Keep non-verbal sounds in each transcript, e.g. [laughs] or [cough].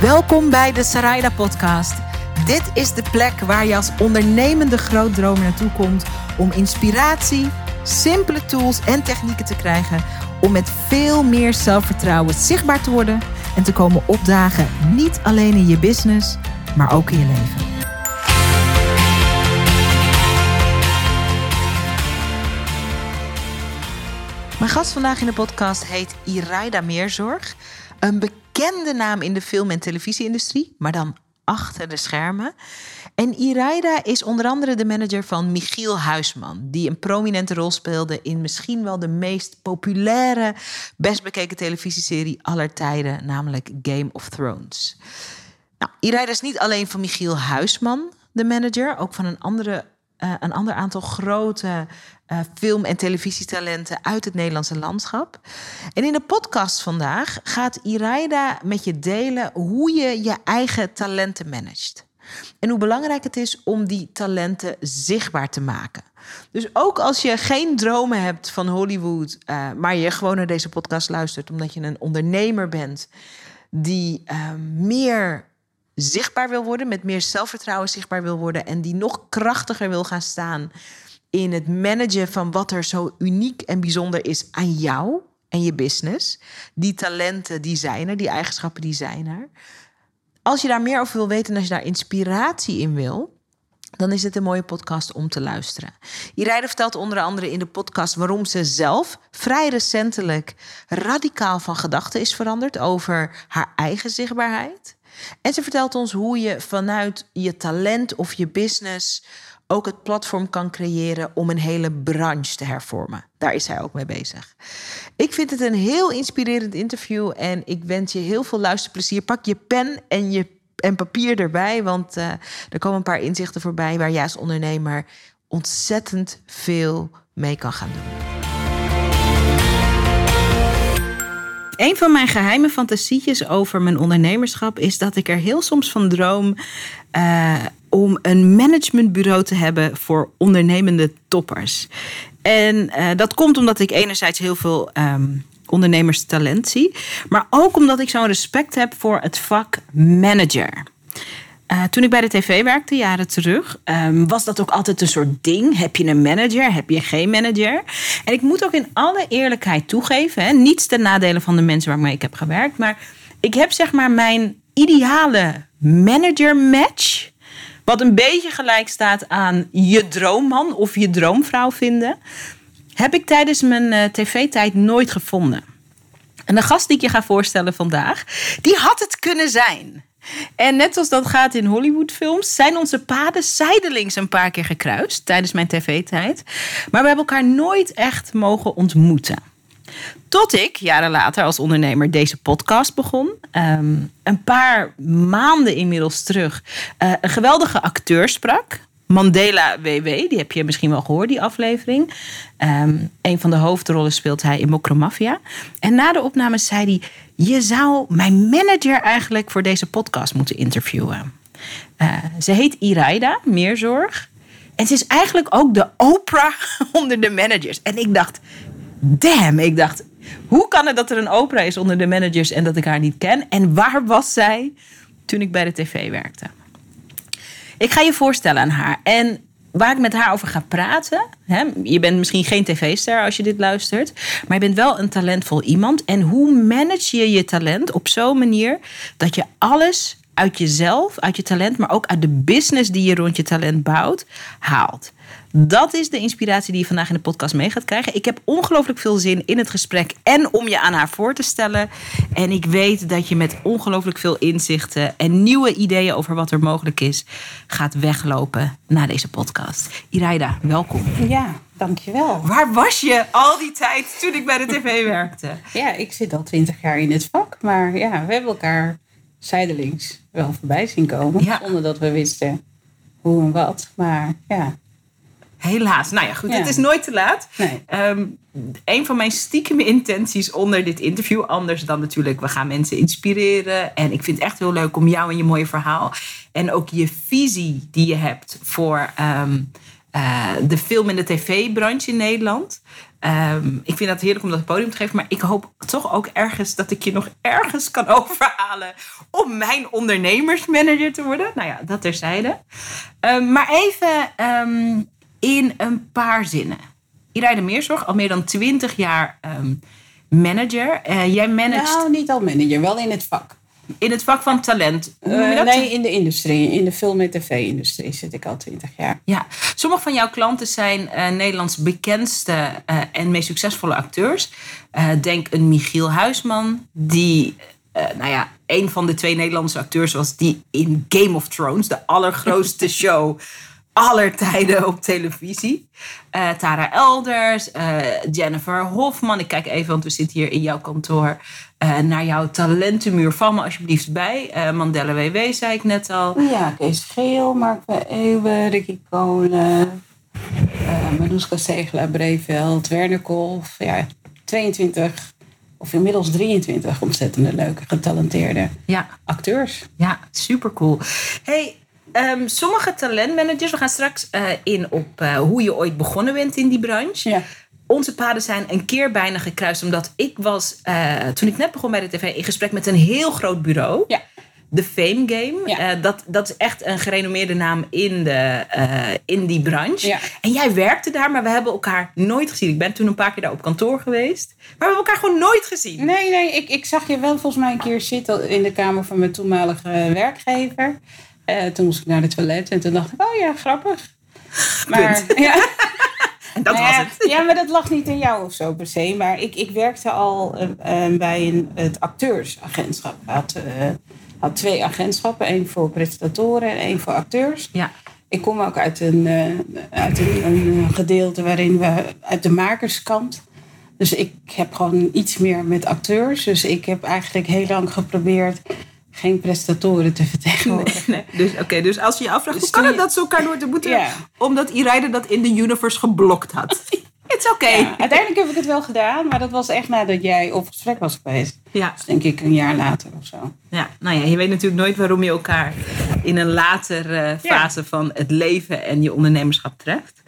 Welkom bij de Sarayda Podcast. Dit is de plek waar je als ondernemende grootdromer naartoe komt om inspiratie, simpele tools en technieken te krijgen om met veel meer zelfvertrouwen zichtbaar te worden en te komen opdagen, niet alleen in je business, maar ook in je leven. Mijn gast vandaag in de podcast heet Iraida Meerzorg. Een bekende naam in de film- en televisieindustrie, maar dan achter de schermen. En Iraida is onder andere de manager van Michiel Huisman, die een prominente rol speelde in misschien wel de meest populaire, best bekeken televisieserie aller tijden, namelijk Game of Thrones. Nou, Iraida is niet alleen van Michiel Huisman de manager, ook van een andere uh, een ander aantal grote uh, film- en televisietalenten uit het Nederlandse landschap. En in de podcast vandaag gaat Iraida met je delen hoe je je eigen talenten managt. En hoe belangrijk het is om die talenten zichtbaar te maken. Dus ook als je geen dromen hebt van Hollywood, uh, maar je gewoon naar deze podcast luistert omdat je een ondernemer bent die meer zichtbaar wil worden, met meer zelfvertrouwen zichtbaar wil worden en die nog krachtiger wil gaan staan in het managen van wat er zo uniek en bijzonder is aan jou en je business. Die talenten, die zijn er, die eigenschappen, die zijn er. Als je daar meer over wil weten en als je daar inspiratie in wil, dan is het een mooie podcast om te luisteren. Irijde vertelt onder andere in de podcast waarom ze zelf vrij recentelijk radicaal van gedachten is veranderd over haar eigen zichtbaarheid. En ze vertelt ons hoe je vanuit je talent of je business ook het platform kan creëren om een hele branche te hervormen. Daar is zij ook mee bezig. Ik vind het een heel inspirerend interview en ik wens je heel veel luisterplezier. Pak je pen en je en papier erbij, want uh, er komen een paar inzichten voorbij waar jij als ondernemer ontzettend veel mee kan gaan doen. Een van mijn geheime fantasietjes over mijn ondernemerschap is dat ik er heel soms van droom uh, om een managementbureau te hebben voor ondernemende toppers. En uh, dat komt omdat ik enerzijds heel veel um, ondernemerstalent zie, maar ook omdat ik zo'n respect heb voor het vak manager. Uh, toen ik bij de tv werkte, jaren terug, um, was dat ook altijd een soort ding. Heb je een manager? Heb je geen manager? En ik moet ook in alle eerlijkheid toegeven, hè, niets ten nadele van de mensen waarmee ik heb gewerkt, maar ik heb zeg maar mijn ideale manager match. Wat een beetje gelijk staat aan je droomman of je droomvrouw vinden. Heb ik tijdens mijn uh, tv-tijd nooit gevonden. En de gast die ik je ga voorstellen vandaag, die had het kunnen zijn. En net zoals dat gaat in Hollywoodfilms, zijn onze paden zijdelings een paar keer gekruist tijdens mijn tv-tijd. Maar we hebben elkaar nooit echt mogen ontmoeten. Tot ik jaren later als ondernemer deze podcast begon. Um, een paar maanden inmiddels terug uh, een geweldige acteur sprak. Mandela WW, die heb je misschien wel gehoord, die aflevering. Um, een van de hoofdrollen speelt hij in Mokromafia. En na de opname zei hij: Je zou mijn manager eigenlijk voor deze podcast moeten interviewen. Uh, ze heet Iraida, Meerzorg. En ze is eigenlijk ook de Oprah [laughs] onder de managers. En ik dacht: Damn, ik dacht, hoe kan het dat er een Oprah is onder de managers en dat ik haar niet ken? En waar was zij toen ik bij de tv werkte? Ik ga je voorstellen aan haar. En waar ik met haar over ga praten. Hè, je bent misschien geen tv-ster als je dit luistert. Maar je bent wel een talentvol iemand. En hoe manage je je talent op zo'n manier dat je alles uit jezelf, uit je talent, maar ook uit de business die je rond je talent bouwt, haalt. Dat is de inspiratie die je vandaag in de podcast mee gaat krijgen. Ik heb ongelooflijk veel zin in het gesprek en om je aan haar voor te stellen. En ik weet dat je met ongelooflijk veel inzichten en nieuwe ideeën over wat er mogelijk is, gaat weglopen na deze podcast. Iraida, welkom. Ja, dankjewel. Waar was je al die tijd toen ik bij de tv [laughs] werkte? Ja, ik zit al twintig jaar in het vak, maar ja, we hebben elkaar zijdelings wel voorbij zien komen. Ja. Zonder dat we wisten hoe en wat. Maar ja. Helaas. Nou ja, goed. Ja. Het is nooit te laat. Nee. Um, een van mijn stiekem intenties onder dit interview, anders dan natuurlijk, we gaan mensen inspireren. En ik vind het echt heel leuk om jou en je mooie verhaal. En ook je visie die je hebt voor um, uh, de film- en de tv-branche in Nederland. Ehm, ik vind dat heerlijk om dat podium te geven. Maar ik hoop toch ook ergens dat ik je nog ergens kan [laughs] overhalen om mijn ondernemersmanager te worden. Nou ja, dat terzijde. Um, maar even ehm, in een paar zinnen. Iraide Meerzorg, al meer dan 20 jaar manager. Uh, jij managt... Nou, niet al manager, wel in het vak. In het vak van talent? Uh, nee, in de industrie. In de film- en tv-industrie zit ik al twintig jaar. Ja, sommige van jouw klanten zijn uh, Nederlands bekendste en meest succesvolle acteurs. denk een Michiel Huisman, die, nou ja, een van de twee Nederlandse acteurs was die in Game of Thrones, de allergrootste [laughs] show aller tijden op televisie. Tara Elders, Jennifer Hofman. Ik kijk even, want we zitten hier in jouw kantoor. Uh, naar jouw talentenmuur. Val me alsjeblieft bij. Uh, Mandela WW zei ik net al. Ja, Kees Geel, Mark Eeuwen, Ricky Kolen, uh, Manuska Segela, Breveld, Werner Kolf. Ja, 22 of inmiddels 23 ontzettende leuke, getalenteerde ja. acteurs. Ja, super cool. Hey, um, sommige talentmanagers, we gaan straks in op hoe je ooit begonnen bent in die branche. Ja onze paden zijn een keer bijna gekruist. Omdat ik was, uh, toen ik net begon bij de tv, in gesprek met een heel groot bureau. Ja. De Fame Game. Ja. Dat, dat is echt een gerenommeerde naam in, de, in die branche. Ja. En jij werkte daar, maar we hebben elkaar nooit gezien. Ik ben toen een paar keer daar op kantoor geweest. Maar we hebben elkaar gewoon nooit gezien. Nee, nee. Ik, ik zag je wel volgens mij een keer zitten in de kamer van mijn toenmalige werkgever. Toen moest ik naar de toilet en toen dacht ik, oh ja, grappig. [laughs] [laughs] Maar ja. En dat nou was het. Ja, maar dat lag niet in jou of zo per se. Maar ik, ik werkte al uh, bij een, het acteursagentschap. Ik had, uh, had twee agentschappen. één voor presentatoren en één voor acteurs. Ja. Ik kom ook uit een, uit een, een, gedeelte waarin we uit de makerskant. Dus ik heb gewoon iets meer met acteurs. Dus ik heb eigenlijk heel lang geprobeerd geen prestatoren te vertegenwoordigen. Nee, Dus, oké, dus als je je afvraagt, dus hoe kan het dat ze elkaar nooit ontmoeten? Ja. Omdat Iraide dat in de universe geblokt had. [laughs] Is oké. uiteindelijk heb ik het wel gedaan, maar dat was echt nadat jij op gesprek was geweest. Ja. Dus denk ik een jaar later of zo. Ja, nou ja, je weet natuurlijk nooit waarom je elkaar in een latere fase van het leven en je ondernemerschap treft.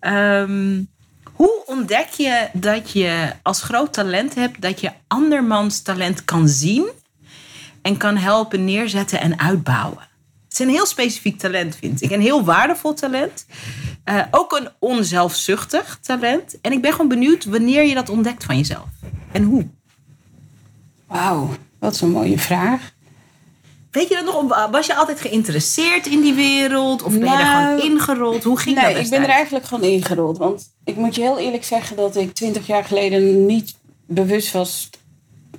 Um, hoe ontdek je dat je als groot talent hebt, dat je andermans talent kan zien en kan helpen neerzetten en uitbouwen. Het is een heel specifiek talent, vind ik. Een heel waardevol talent. Uh, ook een onzelfzuchtig talent. En ik ben gewoon benieuwd wanneer je dat ontdekt van jezelf. En hoe. Wauw, wat een mooie vraag. Weet je dat nog? Was je altijd geïnteresseerd in die wereld? Of ben je er gewoon nou, ingerold? Hoe ging nee, dat? ik ben er eigenlijk gewoon ingerold. Want ik moet je heel eerlijk zeggen dat ik twintig jaar geleden niet bewust was.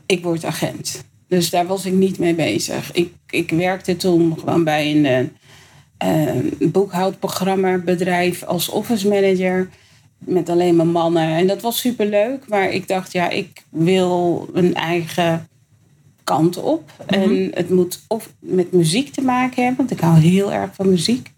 Ik word agent. Dus daar was ik niet mee bezig. Ik, ik werkte toen gewoon bij een uh, boekhoudprogramma bedrijf als office manager. Met alleen maar mannen. En dat was super leuk. Maar ik dacht, ja, ik wil een eigen kant op. Mhm. En het moet of met muziek te maken hebben. Want ik hou heel erg van muziek.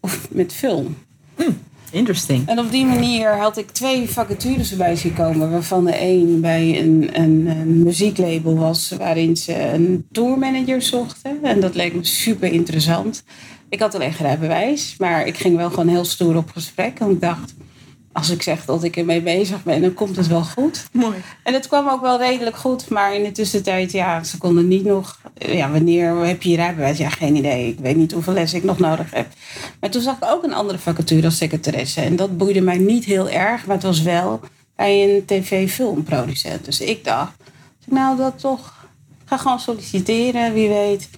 Of met film. Mm. Interesting. En op die manier had ik twee vacatures erbij zien komen. Waarvan de een bij een, een, muzieklabel was. Waarin ze een tourmanager zochten. En dat leek me super interessant. Ik had alleen geen rijbewijs. Maar ik ging wel gewoon heel stoer op gesprek. En ik dacht als ik zeg dat ik ermee bezig ben, dan komt het wel goed. [laughs] Mooi. En het kwam ook wel redelijk goed, maar in de tussentijd, ja, ze konden niet nog. Ja, wanneer heb je je rijbewijs? Ja, geen idee. Ik weet niet hoeveel les ik nog nodig heb. Maar toen zag ik ook een andere vacature als secretaresse. En dat boeide mij niet heel erg, maar het was wel bij een tv-filmproducent. Dus ik dacht, nou, dat toch. Ga gewoon solliciteren, wie weet.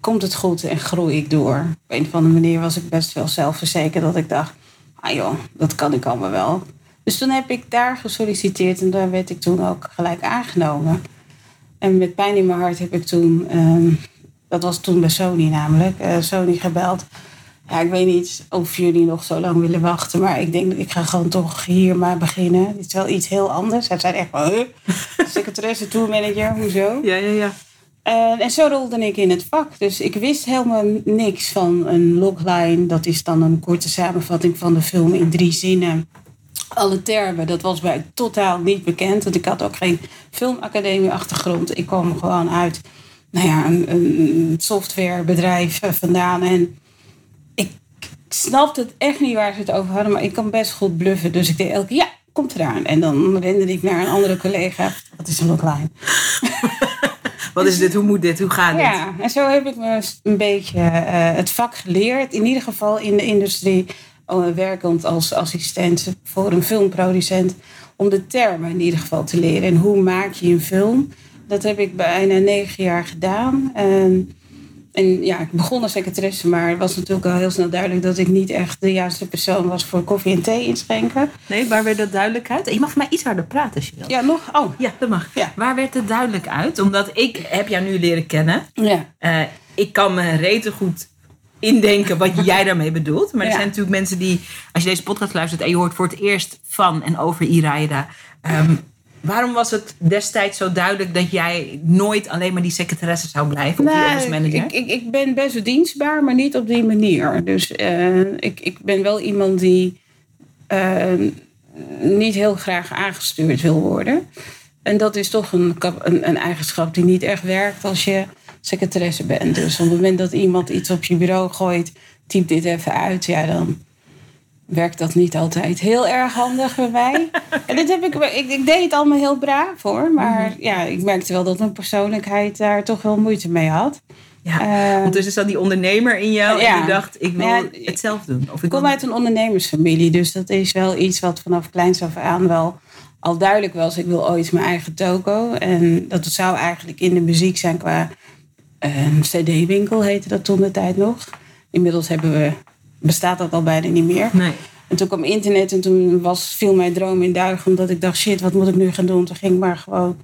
Komt het goed en groei ik door. Op een of andere manier was ik best wel zelfverzekerd dat ik dacht ah joh, dat kan ik allemaal wel. Dus toen heb ik daar gesolliciteerd en daar werd ik toen ook gelijk aangenomen. En met pijn in mijn hart heb ik toen, ehm, dat was toen bij Sony namelijk, uh, Sony gebeld. Ja, ik weet niet of jullie nog zo lang willen wachten, maar ik denk, ik ga gewoon toch hier maar beginnen. Het is wel iets heel anders. Hij zei echt van, huh? [laughs] secretaresse, tourmanager, hoezo? Ja, ja, ja. En, en zo rolde ik in het vak. Dus ik wist helemaal niks van een logline. Dat is dan een korte samenvatting van de film in drie zinnen. Alle termen, dat was mij totaal niet bekend. Want ik had ook geen filmacademie-achtergrond. Ik kwam gewoon uit nou ja, een, een softwarebedrijf eh, vandaan. En ik snapte het echt niet waar ze het over hadden. Maar ik kan best goed bluffen. Dus ik deed elke keer, ja, komt eraan. En dan rende ik naar een andere collega. Wat is een logline? [laughs] Wat is dit? Hoe moet dit? Hoe gaat dit? Ja, en zo heb ik me een beetje eh, het vak geleerd. In ieder geval in de industrie, uh, werkend als assistent voor een filmproducent. Om de termen in ieder geval te leren. En hoe maak je een film? Dat heb ik bijna negen jaar gedaan. En en ja, ik begon als secretaresse, maar het was natuurlijk al heel snel duidelijk dat ik niet echt de juiste persoon was voor koffie en thee inschenken. Nee, waar werd dat duidelijk uit? Je mag voor mij iets harder praten als je wilt. Ja, nog? Oh. Ja, dat mag. Ja. Waar werd het duidelijk uit? Omdat ik heb jou nu leren kennen. Ja. Uh, ik kan me rete goed indenken wat [laughs] jij daarmee bedoelt. Maar er zijn natuurlijk mensen die, als je deze podcast luistert en je hoort voor het eerst van en over Iraida. Um, Waarom was het destijds zo duidelijk dat jij nooit alleen maar die secretaresse zou blijven? Of nou, die manager? Ik, ik, ik ben best wel dienstbaar, maar niet op die manier. Dus uh, ik, ik ben wel iemand die uh, niet heel graag aangestuurd wil worden. En dat is toch een, een, een, eigenschap die niet echt werkt als je secretaresse bent. Dus op het moment dat iemand iets op je bureau gooit, typ dit even uit, ja dan werkt dat niet altijd heel erg handig bij mij. [laughs] en dit heb ik, ik, ik, deed het allemaal heel braaf hoor. Maar mm -hmm. ja, ik merkte wel dat mijn persoonlijkheid daar toch wel moeite mee had. Ja, uh, ondertussen zat die ondernemer in jou en je dacht, ik wil ja, het zelf doen. Of ik kom uit een ondernemersfamilie, dus dat is wel iets wat vanaf kleins af aan wel al duidelijk was. Ik wil ooit mijn eigen toko. En dat zou eigenlijk in de muziek zijn qua een cd-winkel heette dat toen de tijd nog. Inmiddels hebben we bestaat dat al bijna niet meer. Nee. En toen kwam internet en toen was, viel mijn droom in duigen. Omdat ik dacht, shit, wat moet ik nu gaan doen? Toen ging ik maar gewoon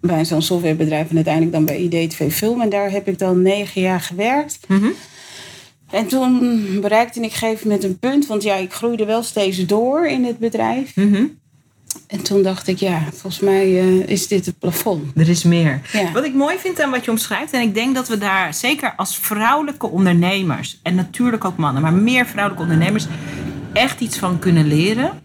bij zo'n softwarebedrijf en uiteindelijk dan bij IDTV Film. En daar heb ik dan negen jaar gewerkt. Mm -hmm. En toen bereikte ik gegeven moment een punt. Want ja, ik groeide wel steeds door in het bedrijf. Mm -hmm. En toen dacht ik, ja, volgens mij uh, is dit het plafond. Er is meer. Ja. Wat ik mooi vind aan wat je omschrijft, en ik denk dat we daar zeker als vrouwelijke ondernemers, en natuurlijk ook mannen, maar meer vrouwelijke ondernemers, echt iets van kunnen leren,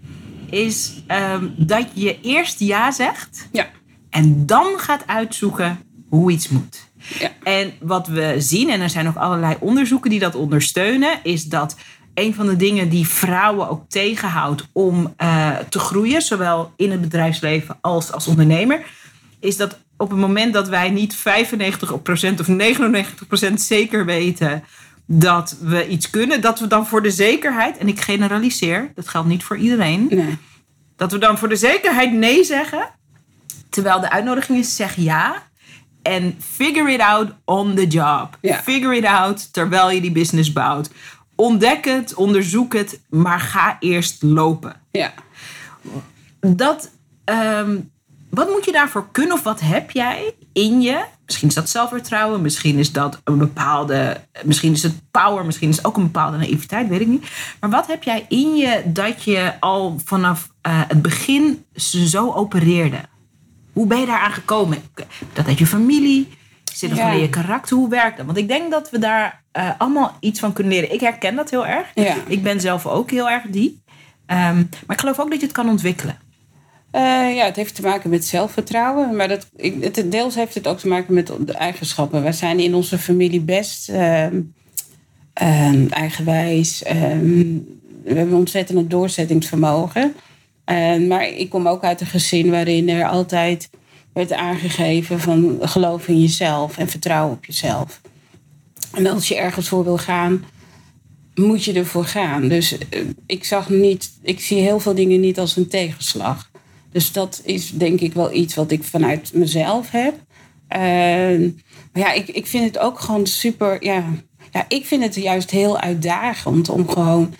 is um, dat je eerst ja zegt ja. en dan gaat uitzoeken hoe iets moet. Ja. En wat we zien, en er zijn ook allerlei onderzoeken die dat ondersteunen, is dat een van de dingen die vrouwen ook tegenhoudt om uh, te groeien, zowel in het bedrijfsleven als als ondernemer, is dat op het moment dat wij niet 95% of 99% zeker weten dat we iets kunnen, dat we dan voor de zekerheid, en ik generaliseer, dat geldt niet voor iedereen, nee. dat we dan voor de zekerheid nee zeggen, terwijl de uitnodiging is zeg ja. En figure it out on the job. Ja. Figure it out terwijl je die business bouwt ontdek het, onderzoek het, maar ga eerst lopen. Ja. Dat, um, wat moet je daarvoor kunnen of wat heb jij in je? Misschien is dat zelfvertrouwen, misschien is dat een bepaalde, misschien is het power, misschien is het ook een bepaalde naïviteit, weet ik niet. Maar wat heb jij in je dat je al vanaf uh, het begin zo opereerde? Hoe ben je daaraan gekomen? Dat uit je familie? Er ja. van in je karakter? Hoe werkt dat? Want ik denk dat we daar uh, allemaal iets van kunnen leren. Ik herken dat heel erg. Ja. Ik ben zelf ook heel erg die. Um, maar ik geloof ook dat je het kan ontwikkelen. Uh, ja, het heeft te maken met zelfvertrouwen. Maar dat, het, deels heeft het ook te maken met de eigenschappen. Wij zijn in onze familie best uh, uh, eigenwijs. we hebben ontzettend doorzettingsvermogen. maar ik kom ook uit een gezin waarin er altijd werd aangegeven van geloof in jezelf en vertrouw op jezelf. En als je ergens voor wil gaan, moet je ervoor gaan. Dus ik zag niet, ik zie heel veel dingen niet als een tegenslag. Dus dat is denk ik wel iets wat ik vanuit mezelf heb. Uh, maar ja, ik, ik vind het ook gewoon super. Ja, ja, ik vind het juist heel uitdagend om gewoon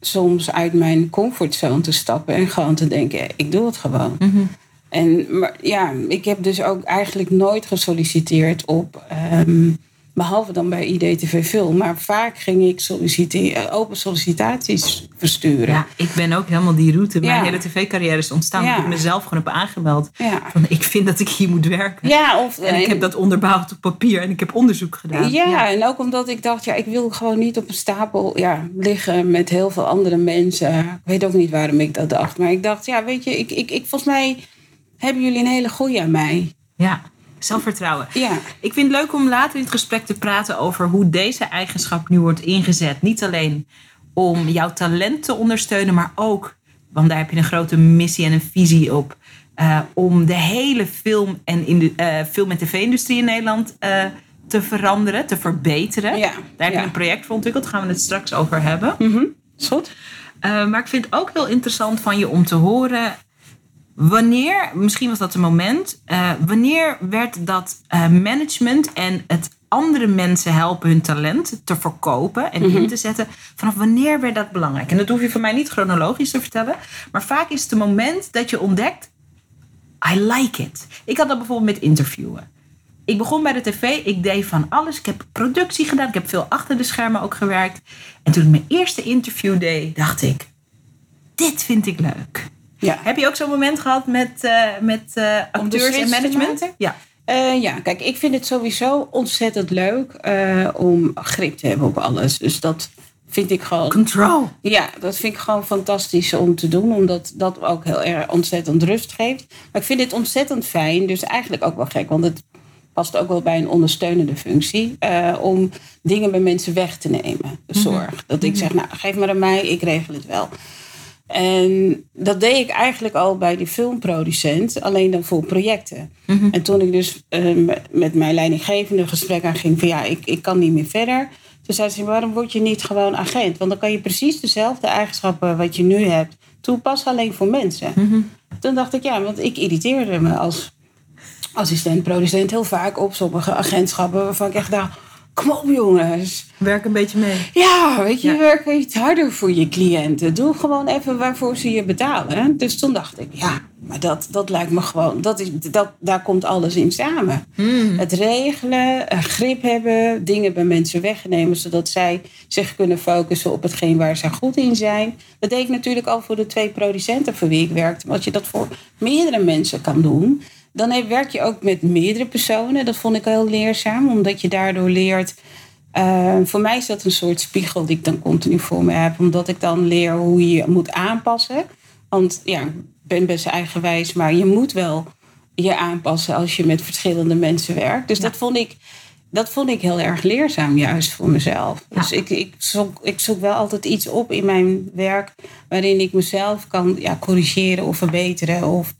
soms uit mijn comfortzone te stappen en gewoon te denken: ik doe het gewoon. -hmm. En maar, ja, ik heb dus ook eigenlijk nooit gesolliciteerd op. Um, behalve dan bij IDTV Film. Maar vaak ging ik solliciteren, open sollicitaties versturen. Ja, ik ben ook helemaal die route. Mijn ja. hele tv-carrière is ontstaan. Ja. Ik mezelf gewoon heb aangemeld. Ja. Van, ik vind dat ik hier moet werken. Ja, of, en ik heb dat onderbouwd op papier. En ik heb onderzoek gedaan. Ja, ja, en ook omdat ik dacht, ja, ik wil gewoon niet op een stapel ja, liggen met heel veel andere mensen. Ik weet ook niet waarom ik dat dacht. Maar ik dacht, ja, weet je, ik, ik, ik volgens mij hebben jullie een hele goeie aan mij. Ja, zelfvertrouwen. Ja. Ik vind het leuk om later in het gesprek te praten over hoe deze eigenschap nu wordt ingezet. Niet alleen om jouw talent te ondersteunen, maar ook want daar heb je een grote missie en een visie op. eh, om de hele film- en, in de, eh, film- en tv-industrie in Nederland eh, te veranderen, te verbeteren. Ja, Daar heb je ja. een project voor ontwikkeld, daar gaan we het straks over hebben. Is goed. Maar ik vind het ook heel interessant van je om te horen. Wanneer, misschien was dat een moment, eh, wanneer werd dat eh, management en het andere mensen helpen hun talent te verkopen en in te zetten, vanaf wanneer werd dat belangrijk? En dat hoef je van mij niet chronologisch te vertellen, maar vaak is het een moment dat je ontdekt, I like it. Ik had dat bijvoorbeeld met interviewen. Ik begon bij de tv, ik deed van alles. Ik heb productie gedaan, ik heb veel achter de schermen ook gewerkt. En toen ik mijn eerste interview deed, dacht ik, dit vind ik leuk. Ja. Heb je ook zo'n moment gehad met, eh, met de acteurs en management? Ja. Eh, ja, kijk, ik vind het sowieso ontzettend leuk om grip te hebben op alles. Dus dat vind ik gewoon. Control. Ja, dat vind ik gewoon fantastisch om te doen, omdat dat ook heel erg ontzettend rust geeft. Maar ik vind dit ontzettend fijn, dus eigenlijk ook wel gek, want het past ook wel bij een ondersteunende functie, om dingen bij mensen weg te nemen. De zorg. Dat ik zeg, nou, geef maar aan mij, ik regel het wel. En dat deed ik eigenlijk al bij die filmproducent, alleen dan voor projecten. En toen ik dus eh, met- mijn leidinggevende gesprek aan ging van ja, ik, ik kan niet meer verder. Toen zei ze, waarom word je niet gewoon agent? Want dan kan je precies dezelfde eigenschappen wat je nu hebt toepassen, alleen voor mensen. Toen dacht ik, ja, want ik irriteerde me als assistent-producent heel vaak op sommige agentschappen waarvan ik echt dacht, kom op jongens. Werk een beetje mee. Ja, weet je, Ja. werk iets harder voor je cliënten. Doe gewoon even waarvoor ze je betalen. Dus toen dacht ik, ja, maar dat, dat lijkt me gewoon, dat is, dat, daar komt alles in samen. Het regelen, grip hebben, dingen bij mensen wegnemen, zodat zij zich kunnen focussen op hetgeen waar ze goed in zijn. Dat deed ik natuurlijk al voor de twee producenten voor wie ik werkte. Maar als je dat voor meerdere mensen kan doen, dan werk je ook met meerdere personen. Dat vond ik heel leerzaam, omdat je daardoor leert. eh, voor mij is dat een soort spiegel die ik dan continu voor me heb, omdat ik dan leer hoe je je moet aanpassen. Want ja, ik ben best eigenwijs, maar je moet wel je aanpassen als je met verschillende mensen werkt. Dus dat, vond ik, dat vond ik heel erg leerzaam, juist voor mezelf. Ja. Dus ik, ik, zoek, ik zoek wel altijd iets op in mijn werk waarin ik mezelf kan ja, corrigeren of verbeteren. Of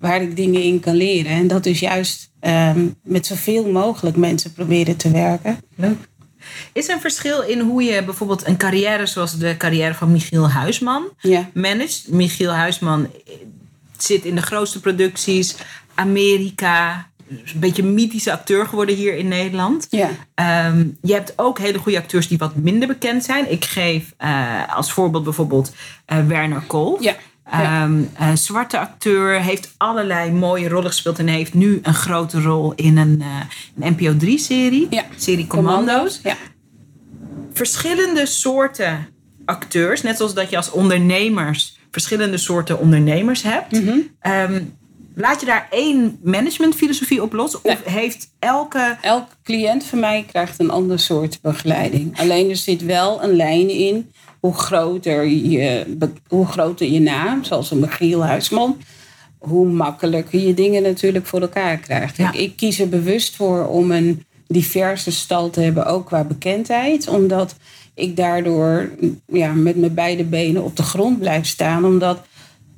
waar ik dingen in kan leren. En dat is juist ehm, met zoveel mogelijk mensen proberen te werken. Leuk. Is er een verschil in hoe je bijvoorbeeld een carrière zoals de carrière van Michiel Huisman Ja. managt? Michiel Huisman eh, zit in de grootste producties, Amerika, een beetje een mythische acteur geworden hier in Nederland. Ja. Ehm, je hebt ook hele goede acteurs die wat minder bekend zijn. Ik geef eh, als voorbeeld bijvoorbeeld eh, Werner Kool. Ja. Ja. Ehm, een zwarte acteur, heeft allerlei mooie rollen gespeeld en heeft nu een grote rol in een, eh, een NPO 3-serie, Ja. serie Commando's. Ja. Verschillende soorten acteurs, net zoals dat je als ondernemers verschillende soorten ondernemers hebt. Mhm. Ehm, laat je daar één managementfilosofie op los? Of heeft elke Elke cliënt van mij krijgt een ander soort begeleiding. Alleen er zit wel een lijn in. Hoe groter je, hoe groter je naam, zoals een Michiel Huisman, hoe makkelijker je dingen natuurlijk voor elkaar krijgt. Ja. Ik, ik kies er bewust voor om een diverse stal te hebben, ook qua bekendheid. Omdat ik daardoor ja, met mijn beide benen op de grond blijf staan. Omdat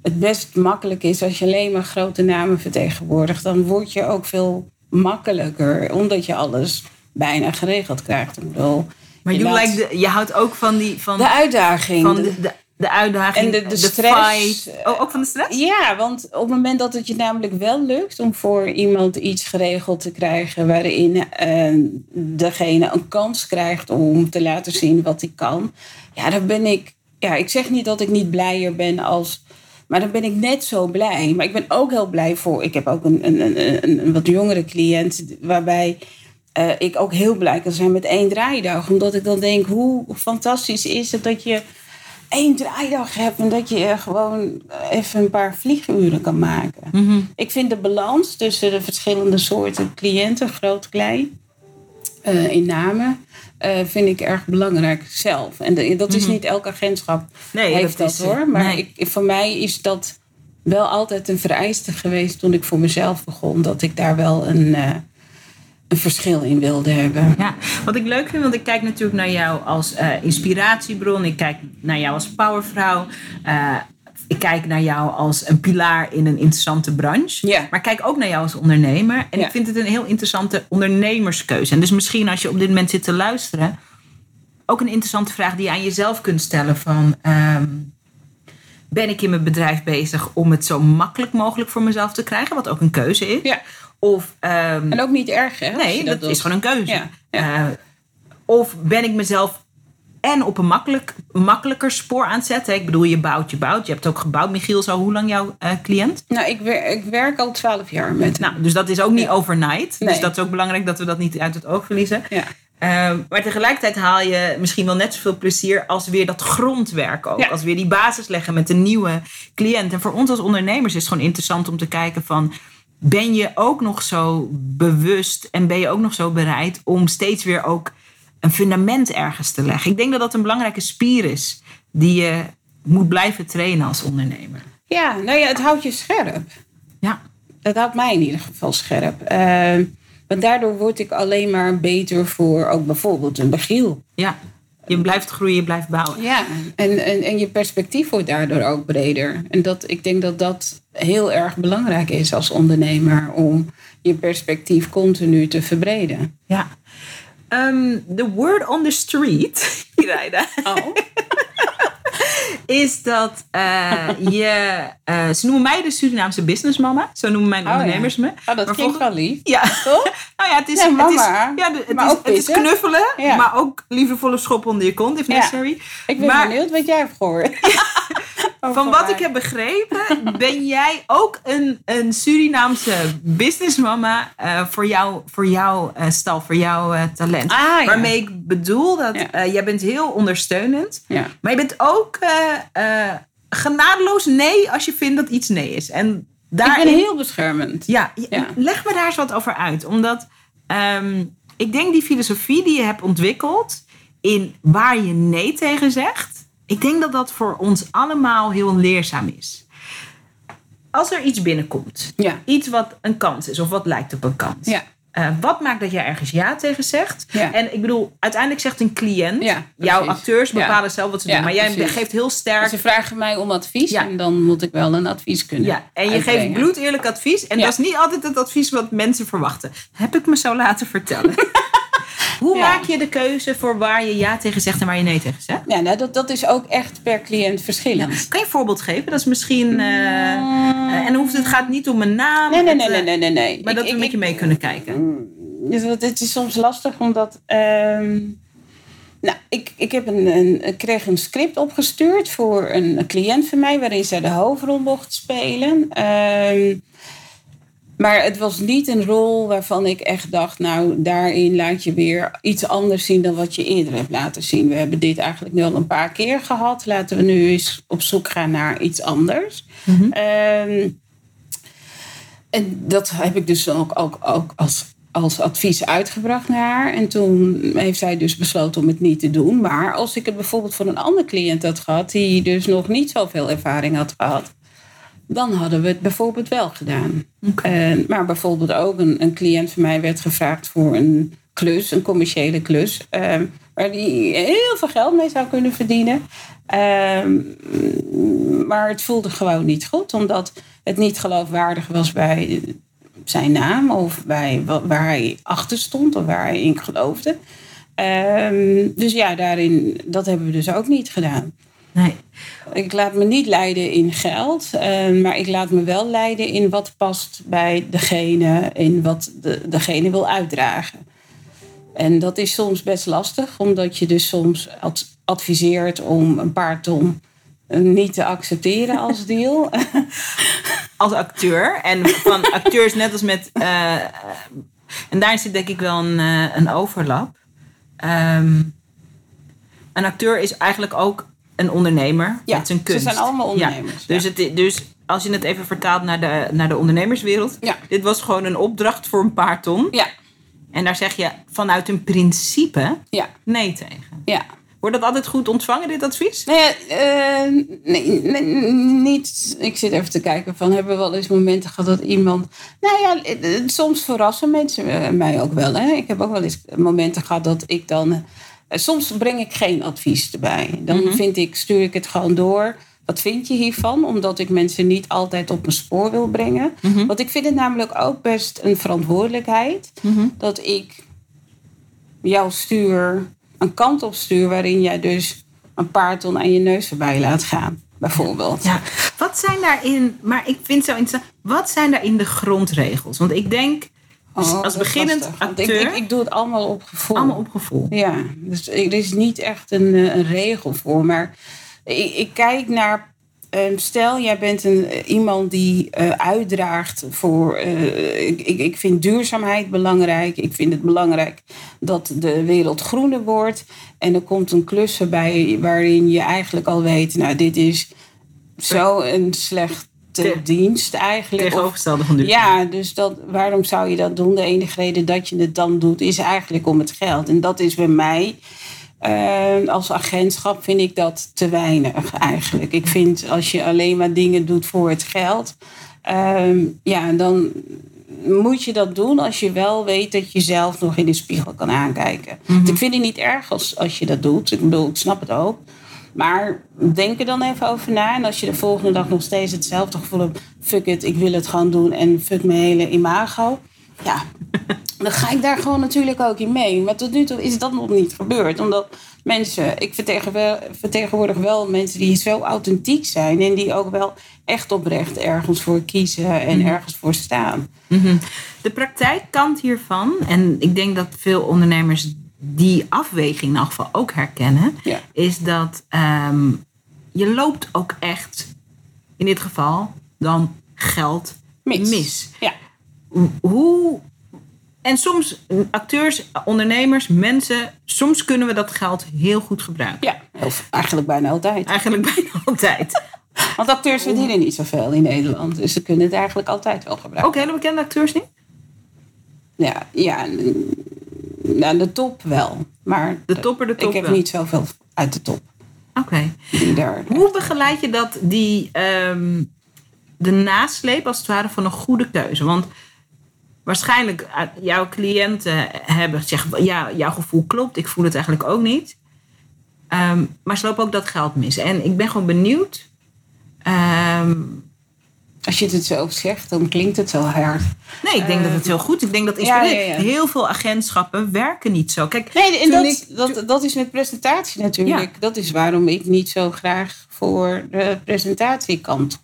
het best makkelijk is als je alleen maar grote namen vertegenwoordigt. Dan word je ook veel makkelijker, omdat je alles bijna geregeld krijgt. Ik bedoel, Maar je you laat- like de, je houdt ook van, die, van, de uitdaging. van de- de, uitdaging, En de- de stress. fight. Oh, ook van de stress? Ja, want op het moment dat het je namelijk wel lukt om voor iemand iets geregeld te krijgen waarin eh, degene een kans krijgt om te laten zien wat hij kan, ja, dan ben ik, ja, ik zeg niet dat ik niet blijer ben als, maar dan ben ik net zo blij. Maar ik ben ook heel blij voor, ik heb ook een, een, een, een, een wat jongere cliënt waarbij eh, ik ook heel blij kan zijn met één draaidag, omdat ik dan denk, hoe fantastisch is het dat je één draaidag hebt en dat je er gewoon even een paar vlieguren kan maken. Mhm. Ik vind de balans tussen de verschillende soorten cliënten, groot, klein, eh, in namen, eh, vind ik erg belangrijk zelf. En de- dat is niet elk agentschap Mhm. Nee, heeft dat eh, hoor. Maar nee. ik, voor mij is dat wel altijd een vereiste geweest toen ik voor mezelf begon. Dat ik daar wel een, eh, een verschil in wilde hebben. Ja, wat ik leuk vind, want ik kijk natuurlijk naar jou als eh, inspiratiebron. Ik kijk naar jou als powervrouw. Eh, ik kijk naar jou als een pilaar in een interessante branche. Ja. Maar ik kijk ook naar jou als ondernemer. En Ja. ik vind het een heel interessante ondernemerskeuze. En dus misschien als je op dit moment zit te luisteren, ook een interessante vraag die je aan jezelf kunt stellen van. ehm, ben ik in mijn bedrijf bezig om het zo makkelijk mogelijk voor mezelf te krijgen, wat ook een keuze is? Ja. Of ehm, En ook niet erg, hè? Nee, dat, is gewoon een keuze. Ja, ja. Eh, of ben ik mezelf en op een makkelijk, makkelijker spoor aan het zetten. Ik bedoel, je bouwt, je bouwt. Je hebt ook gebouwd, Michiel, zo hoe lang jouw eh, cliënt? Nou, ik, wer- ik werk al twaalf jaar met hem. Nou, dus dat is ook niet Ja. overnight. Dus dat is ook belangrijk dat we dat niet uit het oog verliezen. Ja. Eh, maar tegelijkertijd haal je misschien wel net zoveel plezier als weer dat grondwerk ook. Ja. Als weer die basis leggen met een nieuwe cliënt. En voor ons als ondernemers is het gewoon interessant om te kijken van... Ben je ook nog zo bewust en ben je ook nog zo bereid om steeds weer ook een fundament ergens te leggen? Ik denk dat dat een belangrijke spier is die je moet blijven trainen als ondernemer. Ja, nou ja, het houdt je scherp. Ja, Dat houdt mij in ieder geval scherp. Eh, want daardoor word ik alleen maar beter voor ook bijvoorbeeld een begiel. ja. Je blijft groeien, je blijft bouwen. Ja, en, en, en je perspectief wordt daardoor ook breder. En dat, ik denk dat dat heel erg belangrijk is als ondernemer om je perspectief continu te verbreden. Ja. Ehm, the word on the street, [laughs] Iraida, Oh, is dat eh, je... eh, ze noemen mij de Surinaamse businessmama. Zo noemen mijn Oh, ja. ondernemers me. oh dat Maar klinkt wel lief. Ja, Toch? [laughs] nou ja, het is, Ja, het is, ja, het Maar is, ook het is knuffelen, Ja. maar ook liefdevolle schop onder je kont, if necessary. Ik ben Maar- benieuwd wat jij hebt gehoord. [laughs] Van wat ik heb begrepen, ben jij ook een, een Surinaamse businessmama eh, voor, jou, voor jouw eh, stal, voor jouw eh, talent. Ah, ja. Waarmee ik bedoel dat Ja. jij bent heel ondersteunend, Ja. maar je bent ook genadeloos nee als je vindt dat iets nee is. En Ik daarin, ben heel beschermend. Ja. leg me daar eens wat over uit. Omdat ehm, ik denk die filosofie die je hebt ontwikkeld in waar je nee tegen zegt. Ik denk dat dat voor ons allemaal heel leerzaam is. Als er iets binnenkomt, Ja. iets wat een kans is of wat lijkt op een kans. Ja. eh, wat maakt dat jij ergens ja tegen zegt? Ja. En ik bedoel, uiteindelijk zegt een cliënt, Ja, jouw acteurs Ja. bepalen zelf wat ze doen. Maar jij precies. geeft heel sterk Ze vragen mij om advies en dan moet ik wel een advies kunnen. Ja, en je uitbrengen. geeft bloedeerlijk advies. En dat is niet altijd het advies wat mensen verwachten. Heb ik me zo laten vertellen. [laughs] [laughs] Hoe Ja. maak je de keuze voor waar je ja tegen zegt en waar je nee tegen zegt? Ja, nou, dat, dat is ook echt per cliënt verschillend. Kan je een voorbeeld geven? Dat is misschien. eh, eh, en hoeft, het gaat niet om een naam. Nee, nee, eh, nee, nee, nee. nee. Maar dat we een beetje mee kunnen kijken. Wat- het is soms lastig omdat. ehm, nou, ik, ik, heb een, een, ik kreeg een script opgestuurd voor een, een cliënt van mij waarin zij de hoofdrol mocht spelen. Ehm, maar het was niet een rol waarvan ik echt dacht, nou, daarin laat je weer iets anders zien dan wat je eerder hebt laten zien. We hebben dit eigenlijk nu al een paar keer gehad. Laten we nu eens op zoek gaan naar iets anders. Ehm, en dat heb ik dus ook, ook, ook als, als advies uitgebracht naar haar. En toen heeft zij dus besloten om het niet te doen. Maar als ik het bijvoorbeeld voor een andere cliënt had gehad, die dus nog niet zoveel ervaring had gehad, dan hadden we het bijvoorbeeld wel gedaan. En- maar bijvoorbeeld ook een, een cliënt van mij werd gevraagd voor een klus, een commerciële klus, ehm, waar die heel veel geld mee zou kunnen verdienen. Ehm, maar het voelde gewoon niet goed, omdat het niet geloofwaardig was bij zijn naam of bij wa- waar hij achter stond of waar hij in geloofde. Ehm, dus ja, daarin, dat hebben we dus ook niet gedaan. Nee. Ik laat me niet leiden in geld, eh, maar ik laat me wel leiden in wat past bij degene, in wat de, degene wil uitdragen. En dat is soms best lastig, omdat je dus soms ad- adviseert om een paar ton eh, niet te accepteren als [laughs] deal. Als acteur. En van acteurs net als met. eh, en daar zit denk ik wel een, eh, een overlap. Ehm, een acteur is eigenlijk ook een ondernemer Ja, met zijn ze kunst. zijn allemaal Ja, ondernemers, Dus, het, dus als je het even vertaalt naar de, naar de ondernemerswereld. Ja. Dit was gewoon een opdracht voor een paar ton. ja, En daar zeg je vanuit een principe ja, nee tegen. ja. Wordt dat altijd goed ontvangen, dit advies? Nou ja, eh, nee, nee, niet. Ik zit even te kijken van hebben we wel eens momenten gehad dat iemand. Nou ja, eh, eh, soms verrassen mensen mij ook wel. Hè. Ik heb ook wel eens momenten gehad dat ik dan. Soms breng ik geen advies erbij. Dan vind ik, stuur ik het gewoon door wat vind je hiervan? Omdat ik mensen niet altijd op mijn spoor wil brengen. Mhm. Want ik vind het namelijk ook best een verantwoordelijkheid Mhm. dat ik jou stuur, een kant op stuur waarin jij dus een paar ton aan je neus voorbij laat gaan, bijvoorbeeld. Ja, wat zijn daarin, maar ik vind het zo interessant, wat zijn daarin de grondregels? Want ik denk, Oh, als beginnend ik, acteur, ik, ik doe het allemaal op gevoel. allemaal op gevoel. Ja, dus er is niet echt een, eh, een regel voor. Maar ik, ik kijk naar. ehm, stel, jij bent een, eh, iemand die eh, uitdraagt voor. eh, ik, ik, vind duurzaamheid belangrijk. Ik vind het belangrijk dat de wereld groener wordt. En er komt een klus erbij waarin je eigenlijk al weet: nou, dit is zo een slechte Te- dienst eigenlijk. Tegenovergestelde van duur. ja, dus dat, waarom zou je dat doen? De enige reden dat je het dan doet is eigenlijk om het geld. En dat is bij mij, eh, als agentschap vind ik dat te weinig eigenlijk. Ik vind als je alleen maar dingen doet voor het geld, ehm, ja, dan moet je dat doen als je wel weet dat je zelf nog in de spiegel kan aankijken. Want Ik vind het niet erg als, als je dat doet. Ik bedoel, ik snap het ook. Maar denk er dan even over na. En als je de volgende dag nog steeds hetzelfde gevoel hebt. Fuck it, ik wil het gewoon doen. En fuck mijn hele imago. Ja, [laughs] dan ga ik daar gewoon natuurlijk ook in mee. Maar tot nu toe is dat nog niet gebeurd. Omdat mensen, ik vertegenwoordig, wel mensen die zo authentiek zijn. En die ook wel echt oprecht ergens voor kiezen en ergens voor staan. Mhm. De praktijkkant hiervan, en ik denk dat veel ondernemers die afweging in elk geval ook herkennen, Ja. is dat ehm, je loopt ook echt, in dit geval, dan geld Mis. mis. Ja. Hoe. En soms, acteurs, ondernemers, mensen, soms kunnen we dat geld heel goed gebruiken. Ja, of eigenlijk bijna altijd. Eigenlijk bijna [laughs] altijd. Want acteurs verdienen niet zoveel in Nederland. Dus ze kunnen het eigenlijk altijd wel gebruiken. Ook hele bekende acteurs niet? Ja, ja n- nou, de top wel. Maar De topper, de top ik heb wel. niet zoveel uit de top. Oké. Hoe begeleid je dat, die, ehm, de nasleep als het ware van een goede keuze? Want waarschijnlijk eh, jouw cliënten hebben gezegd, ja, jouw gevoel klopt, ik voel het eigenlijk ook niet. Ehm, maar ze lopen ook dat geld mis. En ik ben gewoon benieuwd. ehm, Als je het zo zegt, dan klinkt het zo hard. nee, ik denk dat het heel goed. Ik denk dat Eh, ja, inspireert. ja, ja. heel veel agentschappen werken niet zo. Kijk, Nee, en dat, ik- dat, dat is met presentatie natuurlijk. Dat is waarom ik niet zo graag voor de presentatiekant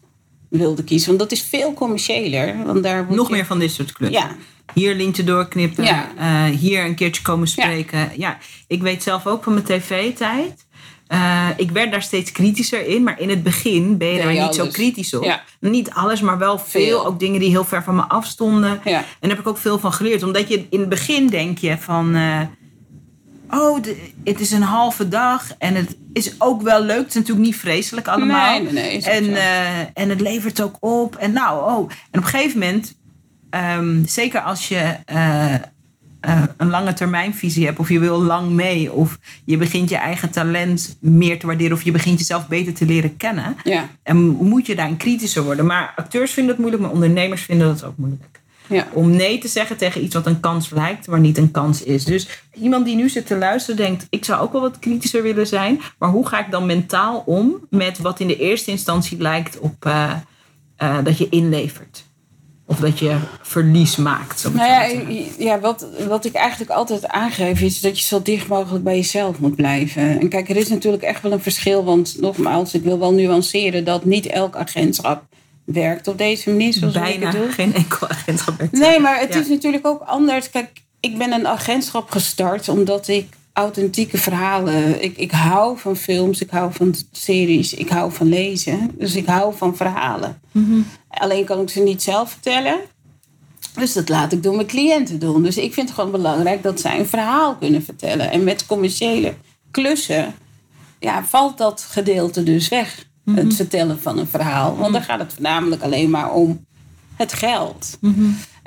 wilde kiezen. Want dat is veel commerciëler. Want daar nog je- meer van dit soort klussen. Ja, Hier lintje doorknippen. Ja. eh, hier een keertje komen spreken. Ja. ik weet zelf ook van mijn tv-tijd. Eh, ik werd daar steeds kritischer in. Maar in het begin ben je daar niet zo kritisch op. Ja. Niet alles, maar wel veel. Veel. Ook dingen die heel ver van me afstonden. ja. En daar heb ik ook veel van geleerd. Omdat je in het begin denk je van... eh, oh, de- het is een halve dag. En het is ook wel leuk. Het is natuurlijk niet vreselijk allemaal. Nee, nee, En, eh, en het levert ook op. En nou, oh. En op een gegeven moment, ehm, zeker als je eh, een lange termijnvisie hebt, of je wil lang mee, of je begint je eigen talent meer te waarderen, of je begint jezelf beter te leren kennen, ja, en moet je daarin kritischer worden. Maar acteurs vinden het moeilijk, maar ondernemers vinden dat ook moeilijk. ja. Om nee te zeggen tegen iets wat een kans lijkt, maar niet een kans is. Dus iemand die nu zit te luisteren denkt, ik zou ook wel wat kritischer willen zijn. Maar hoe ga ik dan mentaal om met wat in de eerste instantie lijkt op eh, eh, dat je inlevert? Of dat je verlies maakt. Nou zo ja, te zeggen. ja wat, wat ik eigenlijk altijd aangeef is dat je zo dicht mogelijk bij jezelf moet blijven. En kijk, er is natuurlijk echt wel een verschil. Want nogmaals, ik wil wel nuanceren dat niet elk agentschap werkt op deze manier zoals ik Bijna het doe. geen enkel agentschap. heeft. Nee, maar het Ja. is natuurlijk ook anders. Kijk, ik ben een agentschap gestart omdat ik authentieke verhalen. Ik, ik hou van films, ik hou van series, ik hou van lezen. Dus ik hou van verhalen. Mhm. Alleen kan ik ze niet zelf vertellen. Dus dat laat ik door mijn cliënten doen. Dus ik vind het gewoon belangrijk dat zij een verhaal kunnen vertellen. En met commerciële klussen ja, valt dat gedeelte dus weg. Het vertellen van een verhaal. Want dan gaat het voornamelijk alleen maar om het geld.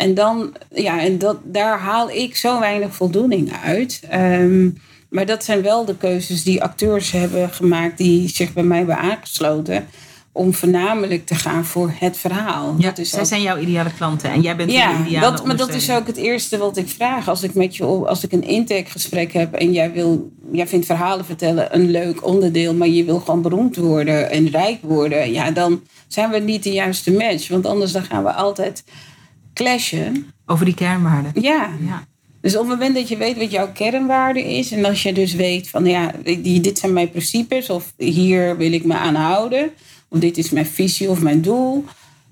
En dan, ja, en dat, daar haal ik zo weinig voldoening uit. Ehm, maar dat zijn wel de keuzes die acteurs hebben gemaakt die zich bij mij hebben aangesloten. om voornamelijk te gaan voor het verhaal. Ja, zij ook- zijn jouw ideale klanten en jij bent de ideale dat, maar dat is ook het eerste wat ik vraag. Als ik met je als ik een intakegesprek heb en jij wil, jij vindt verhalen vertellen een leuk onderdeel, maar je wil gewoon beroemd worden en rijk worden, ja, dan zijn we niet de juiste match. Want anders dan gaan we altijd clashen. Over die kernwaarden. Ja. Ja. Dus op het moment dat je weet wat jouw kernwaarde is, en als je dus weet van ja, dit zijn mijn principes, of hier wil ik me aan houden, of dit is mijn visie of mijn doel,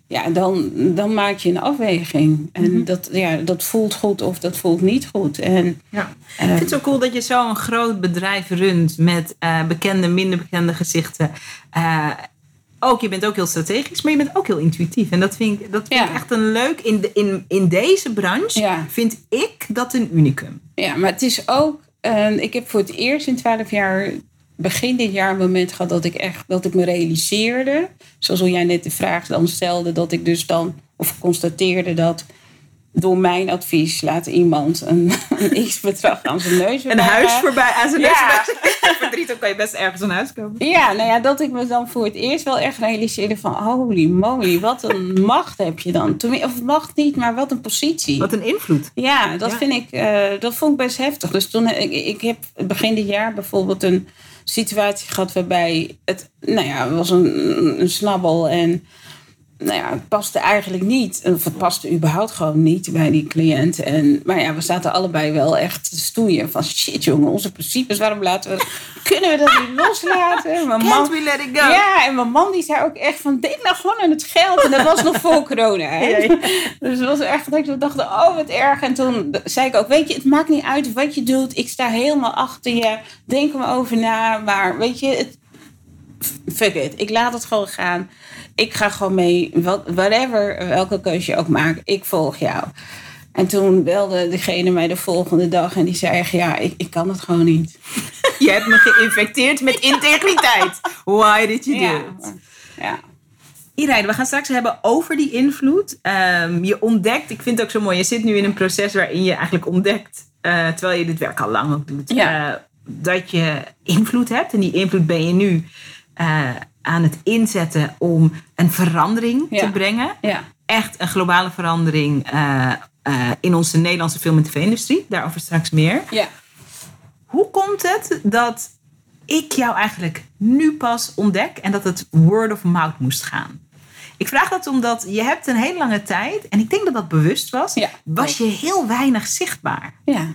ja, dan, dan maak je een afweging. En dat, ja, dat voelt goed of dat voelt niet goed. En, Ja. eh, Ik vind het zo cool dat je zo'n groot bedrijf runt met eh, bekende, minder bekende gezichten. Eh, ook, je bent ook heel strategisch, maar je bent ook heel intuïtief. En dat vind ik, dat vind Ja. ik echt een leuk. In, de, in, in deze branche Ja. vind ik dat een unicum. ja, maar het is ook, eh, ik heb voor het eerst in twaalf jaar, begin dit jaar, een moment gehad dat ik echt, dat ik me realiseerde, zoals jij net de vraag dan stelde, dat ik dus dan, of constateerde dat door mijn advies laat iemand een, [laughs] een x-bedrag aan zijn neus Een huis voorbij voorbij aan zijn Ja. neus. [laughs] Voor drie ton kan je best ergens een huis kopen. Ja, nou ja, dat ik me dan voor het eerst wel echt realiseerde van... holy moly, wat een [laughs] macht heb je dan. Of macht niet, maar wat een positie. Wat een invloed. Ja, dat Ja. vind ik, eh, dat vond ik best heftig. Dus toen, ik, ik heb begin dit jaar bijvoorbeeld een situatie gehad waarbij het, nou ja, het was een, een snabbel en nou ja, het paste eigenlijk niet. Of het paste überhaupt gewoon niet bij die cliënt. En, maar ja, we zaten allebei wel echt te stoeien van shit jongen, onze principes, waarom laten we, kunnen we dat niet loslaten? Mijn man, Can't we let it go? ja, en mijn man die zei ook echt van, denk nou gewoon aan het geld. En dat was nog voor corona. Hè? [laughs] Ja, ja. Dus het was echt dat ik dacht, oh wat erg. En toen zei ik ook, weet je, het maakt niet uit wat je doet. Ik sta helemaal achter je. Denk er maar over na. Maar weet je, het, fuck it. Ik laat het gewoon gaan. Ik ga gewoon mee. Whatever, welke keuze je ook maakt. Ik volg jou. En toen belde degene mij de volgende dag en die zei echt, ja, ik, ik kan het gewoon niet. [laughs] Je hebt me geïnfecteerd met [laughs] integriteit. Why did you do Ja, it? ja. Irene, we gaan straks hebben over die invloed. Ehm, je ontdekt, ik vind het ook zo mooi, je zit nu in een proces waarin je eigenlijk ontdekt, eh, terwijl je dit werk al lang ook doet, Ja. eh, dat je invloed hebt. En die invloed ben je nu eh, aan het inzetten om een verandering Ja. te brengen. ja. Echt een globale verandering eh, eh, in onze Nederlandse film- en tv-industrie. Daarover straks meer. ja. Hoe komt het dat ik jou eigenlijk nu pas ontdek en dat het word of mouth moest gaan? Ik vraag dat omdat je hebt een hele lange tijd, en ik denk dat dat bewust was, was je heel weinig zichtbaar. ja.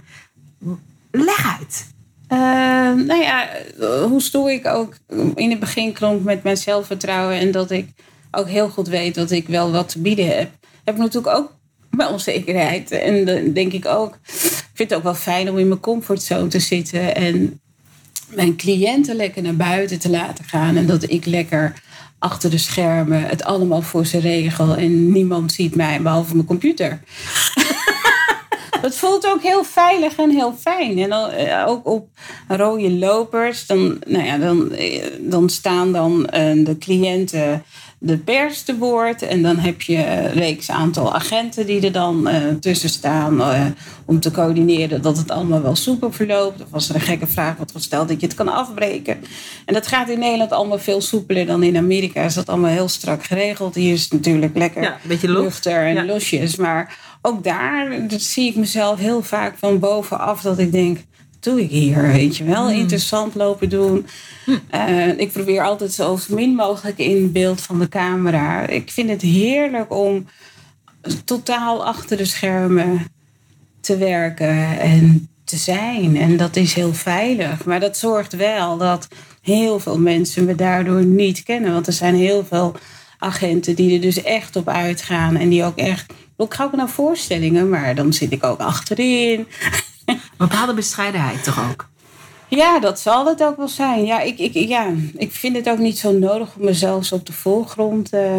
Leg uit. Eh, nou ja, eh, hoe stoer ik ook in het begin klonk met mijn zelfvertrouwen en dat ik ook heel goed weet dat ik wel wat te bieden heb, heb ik natuurlijk ook mijn onzekerheid. En dan denk ik ook, ik vind het ook wel fijn om in mijn comfortzone te zitten en mijn cliënten lekker naar buiten te laten gaan en dat ik lekker achter de schermen het allemaal voor ze regel en niemand ziet mij behalve mijn computer. Het voelt ook heel veilig en heel fijn. En dan, eh, ook op rode lopers, dan, nou ja, dan, eh, dan staan dan eh, de cliënten de pers te woord. En dan heb je een reeks aantal agenten die er dan tussen staan om te coördineren dat het allemaal wel soepel verloopt. Of als er een gekke vraag wordt gesteld, dat je het kan afbreken. En dat gaat in Nederland allemaal veel soepeler dan in Amerika. Is dat allemaal heel strak geregeld. Hier is het natuurlijk lekker Ja, beetje lucht. luchter en Ja. losjes. Maar ook daar dat zie ik mezelf heel vaak van bovenaf dat ik denk. Doe ik hier, weet je wel? Interessant lopen doen. Eh, ik probeer altijd zo min mogelijk in beeld van de camera. Ik vind het heerlijk om totaal achter de schermen te werken en te zijn. En dat is heel veilig. Maar dat zorgt wel dat heel veel mensen me daardoor niet kennen. Want er zijn heel veel agenten die er dus echt op uitgaan. En die ook echt... Ik ga ook naar voorstellingen, maar dan zit ik ook achterin. Een [laughs] bepaalde bescheidenheid toch ook? Ja, dat zal het ook wel zijn. Ja, ik, ik, ja, ik vind het ook niet zo nodig om mezelf op de voorgrond eh,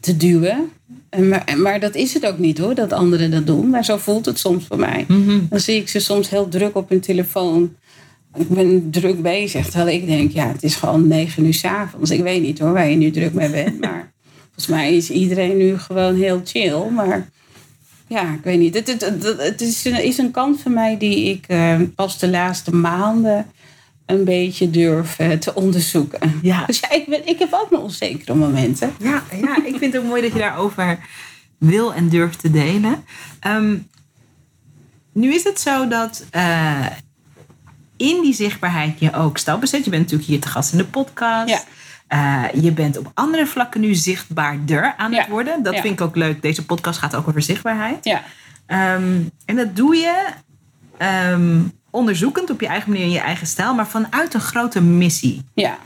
te duwen. En Maar, maar dat is het ook niet hoor, dat anderen dat doen. Maar zo voelt het soms voor mij. Dan zie ik ze soms heel druk op hun telefoon. Ik ben druk bezig, terwijl ik denk, ja, het is gewoon negen uur 's avonds. Ik weet niet hoor waar je nu druk mee bent, maar volgens mij is iedereen nu gewoon heel chill. Maar ja, ik weet niet. Het, het, het, het is, een, is een kant van mij die ik eh, pas de laatste maanden een beetje durf eh, te onderzoeken. Ja. [laughs] Dus ja, ik, ben, ik heb ook mijn onzekere momenten. Ja, ja, ik vind het ook mooi dat je daarover wil en durft te delen. Ehm, nu is het zo dat eh, in die zichtbaarheid je ook stappen zet. Je bent natuurlijk hier te gast in de podcast. Ja. Eh, je bent op andere vlakken nu zichtbaarder aan het Ja. worden. Dat Ja. vind ik ook leuk. Deze podcast gaat ook over zichtbaarheid. Ja. Ehm, en dat doe je ehm, onderzoekend op je eigen manier in je eigen stijl, maar vanuit een grote missie. Ja.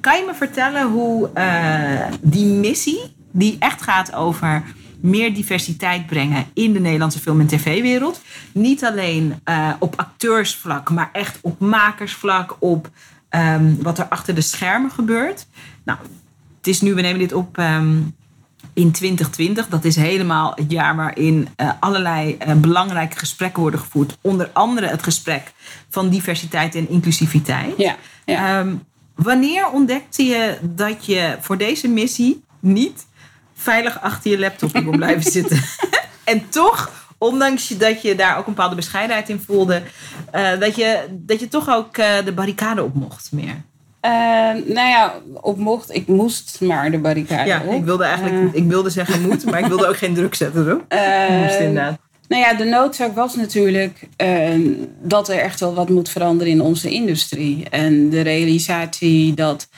Kan je me vertellen hoe eh, die missie, die echt gaat over meer diversiteit brengen in de Nederlandse film- en tv-wereld, niet alleen eh, op acteursvlak, maar echt op makersvlak, op ehm, wat er achter de schermen gebeurt. Nou, het is nu, we nemen dit op ehm, in 2020. Dat is helemaal het jaar waarin eh, allerlei eh, belangrijke gesprekken worden gevoerd. Onder andere het gesprek van diversiteit en inclusiviteit. Ja. ja. Ehm, wanneer ontdekte je dat je voor deze missie niet veilig achter je laptop kon blijven [laughs] zitten? en toch, ondanks dat je daar ook een bepaalde bescheidenheid in voelde, eh, dat, je, dat je toch ook eh, de barricade op mocht meer. Eh, nou ja, op mocht, ik moest maar de barricade Ja, op. ik wilde eigenlijk ik wilde zeggen moet, maar ik wilde ook geen druk zetten erop. Moest inderdaad. Nou ja, de noodzaak was natuurlijk dat er echt wel wat moet veranderen in onze industrie. En de realisatie dat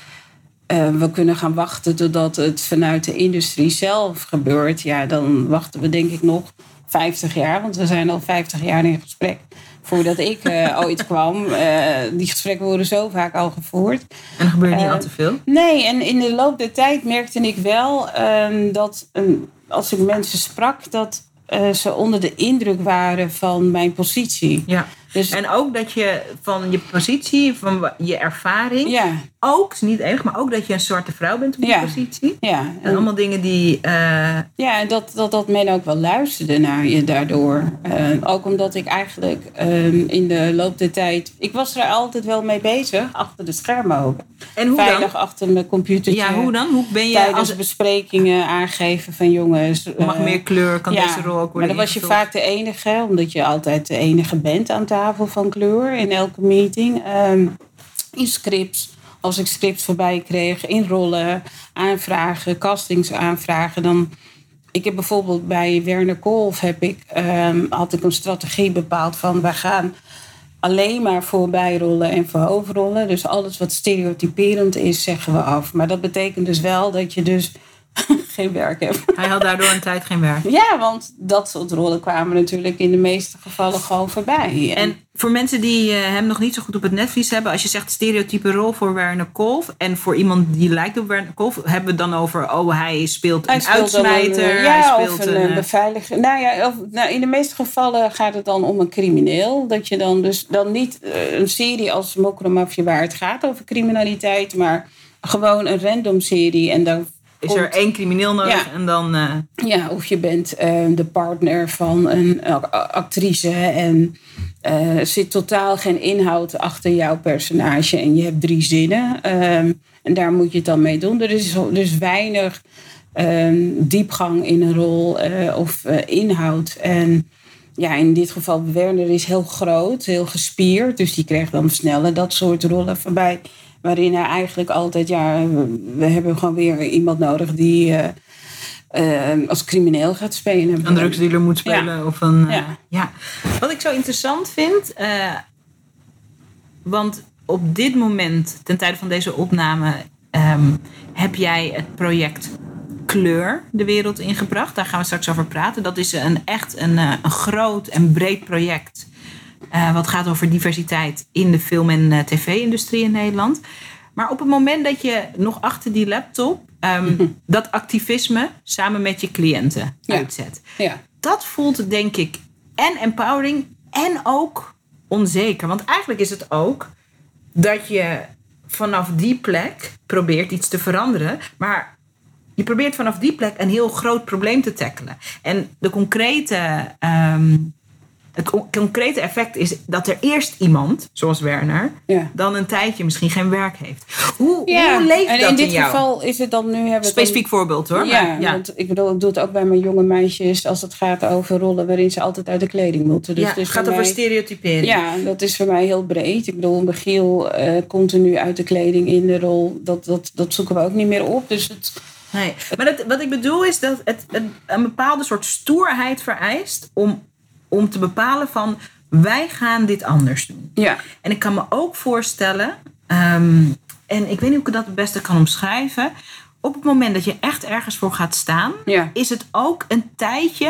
we kunnen gaan wachten totdat het vanuit de industrie zelf gebeurt. Ja, dan wachten we denk ik nog 50 jaar, want we zijn al 50 jaar in gesprek. Voordat ik eh, ooit kwam. Eh, die gesprekken worden zo vaak al gevoerd. En er gebeurde niet eh, al te veel. Nee, en in de loop der tijd merkte ik wel ehm, dat ehm, als ik mensen sprak, dat ze onder de indruk waren van mijn positie. Ja. Dus En ook dat je van je positie, van je ervaring, ja, ook, niet enig, maar ook dat je een zwarte vrouw bent op die Ja. positie. ja. En En, allemaal dingen die. eh, ja, en dat, dat, dat men ook wel luisterde naar je daardoor. Eh, ook omdat ik eigenlijk ehm, in de loop der tijd... Ik was er altijd wel mee bezig, achter de schermen ook. en hoe Veilig dan? achter mijn computertje. Ja, hoe dan? Hoe ben je Tijdens als besprekingen aangeven van jongens... mag eh, meer kleur, kan deze rol ook worden Maar dan was je vaak de enige, omdat je altijd de enige bent aan tafel van kleur in elke meeting. Ehm, in scripts, als ik scripts voorbij kreeg, in rollen, aanvragen, castingsaanvragen. Dan, ik heb bijvoorbeeld bij Werner Kolf heb ik, ehm, had ik een strategie bepaald van wij gaan alleen maar voor bijrollen en voor hoofdrollen. Dus alles wat stereotyperend is, zeggen we af. Maar dat betekent dus wel dat je dus [laughs] geen werk hebt. Hij had daardoor een tijd geen werk. Ja, want dat soort rollen kwamen natuurlijk in de meeste gevallen gewoon voorbij. En voor mensen die eh, hem nog niet zo goed op het netvlies hebben, als je zegt stereotype rol voor Werner Kolf en voor iemand die lijkt op Werner Kolf, hebben we het dan over, oh hij speelt een speelt dan uitsmijter, een, ja, hij speelt of een, een, een eh, beveiliger. Nou ja, of, nou, in de meeste gevallen gaat het dan om een crimineel. Dat je dan dus dan niet eh, een serie als Mokromafia waar het gaat over criminaliteit, maar gewoon een random serie. En dan is er één crimineel nodig Ja. en dan eh, Ja, of je bent eh, de partner van een actrice en eh, er zit totaal geen inhoud achter jouw personage en je hebt drie zinnen. ehm, en daar moet je het dan mee doen. Er is dus weinig ehm, diepgang in een rol eh, of inhoud. En ja, in dit geval, Werner is heel groot, heel gespierd. Dus die kreeg dan sneller dat soort rollen voorbij. Waarin hij eigenlijk altijd, ja, we- hebben gewoon weer iemand nodig die eh, eh, als crimineel gaat spelen. een drugsdealer moet spelen. Of een, eh, Ja. ja. Wat ik zo interessant vind, want op dit moment, ten tijde van deze opname, ehm, heb jij het project Kleur de wereld ingebracht. Daar gaan we straks over praten. Dat is een, echt een, een groot en breed project. Eh, wat gaat over diversiteit in de film- en eh, tv-industrie in Nederland. Maar op het moment dat je nog achter die laptop ehm, dat activisme samen met je cliënten Ja. uitzet Ja, dat voelt denk ik en empowering en ook onzeker. Want eigenlijk is het ook dat je vanaf die plek probeert iets te veranderen. Maar je probeert vanaf die plek een heel groot probleem te tackelen. En de concrete ehm, het con- concrete effect is dat er eerst iemand, zoals Werner, Ja. dan een tijdje misschien geen werk heeft. Hoe, Ja, hoe leeft en dat in dit geval is het dan nu hebben dan- Specifiek voorbeeld hoor. Ja, maar, ja. want ik bedoel, ik doe het ook bij mijn jonge meisjes als het gaat over rollen waarin ze altijd uit de kleding moeten. Dus ja, het is het gaat over mij- stereotypering. Ja, dat is voor mij heel breed. Ik bedoel, Michiel eh continu uit de kleding in de rol. Dat, dat, dat zoeken we ook niet meer op. Dus het, Nee. Maar dat, wat ik bedoel is dat het een bepaalde soort stoerheid vereist om, om te bepalen van wij gaan dit anders doen. ja, En ik kan me ook voorstellen, ehm, en ik weet niet hoe ik dat het beste kan omschrijven. Op het moment dat je echt ergens voor gaat staan, Ja. is het ook een tijdje.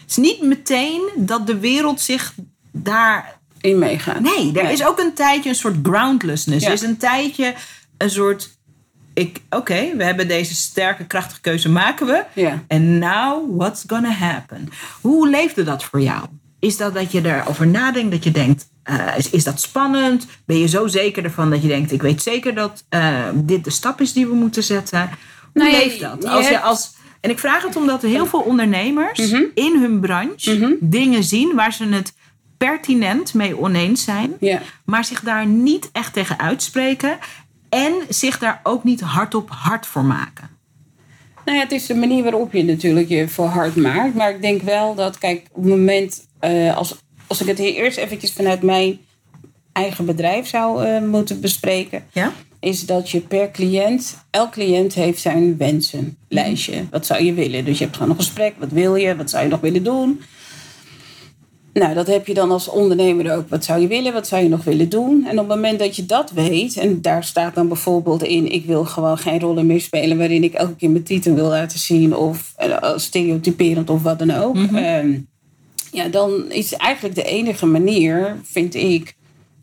Het is niet meteen dat de wereld zich daar. in meegaan. Nee, er Nee. is ook een tijdje een soort groundlessness. Ja. Er is een tijdje een soort. Ik- Oké, we hebben deze sterke, krachtige keuze maken we. Ja. En now, what's gonna happen? Hoe leefde dat voor jou? Is dat dat je erover nadenkt, dat je denkt, eh, is, is dat spannend? Ben je zo zeker ervan dat je denkt, ik weet zeker dat eh, dit de stap is die we moeten zetten? Hoe Nou ja, leeft dat? Als je hebt- als, en ik vraag het omdat heel veel ondernemers in hun branche dingen zien waar ze het pertinent mee oneens zijn maar zich daar niet echt tegen uitspreken en zich daar ook niet hardop hard voor maken. Nou ja, het is de manier waarop je natuurlijk je voor hard maakt. Maar ik denk wel dat, kijk, op het moment, eh, als, als ik het hier eerst eventjes vanuit mijn eigen bedrijf zou eh, moeten bespreken, Ja? is dat je per cliënt, elk cliënt heeft zijn wensenlijstje. Wat zou je willen? Dus je hebt gewoon een gesprek. Wat wil je? Wat zou je nog willen doen? Nou, dat heb je dan als ondernemer ook. Wat zou je willen? Wat zou je nog willen doen? En op het moment dat je dat weet, en daar staat dan bijvoorbeeld in: ik wil gewoon geen rollen meer spelen waarin ik elke keer mijn titel wil laten zien, of eh, stereotyperend of wat dan ook. Ehm, ja, dan is eigenlijk de enige manier, vind ik,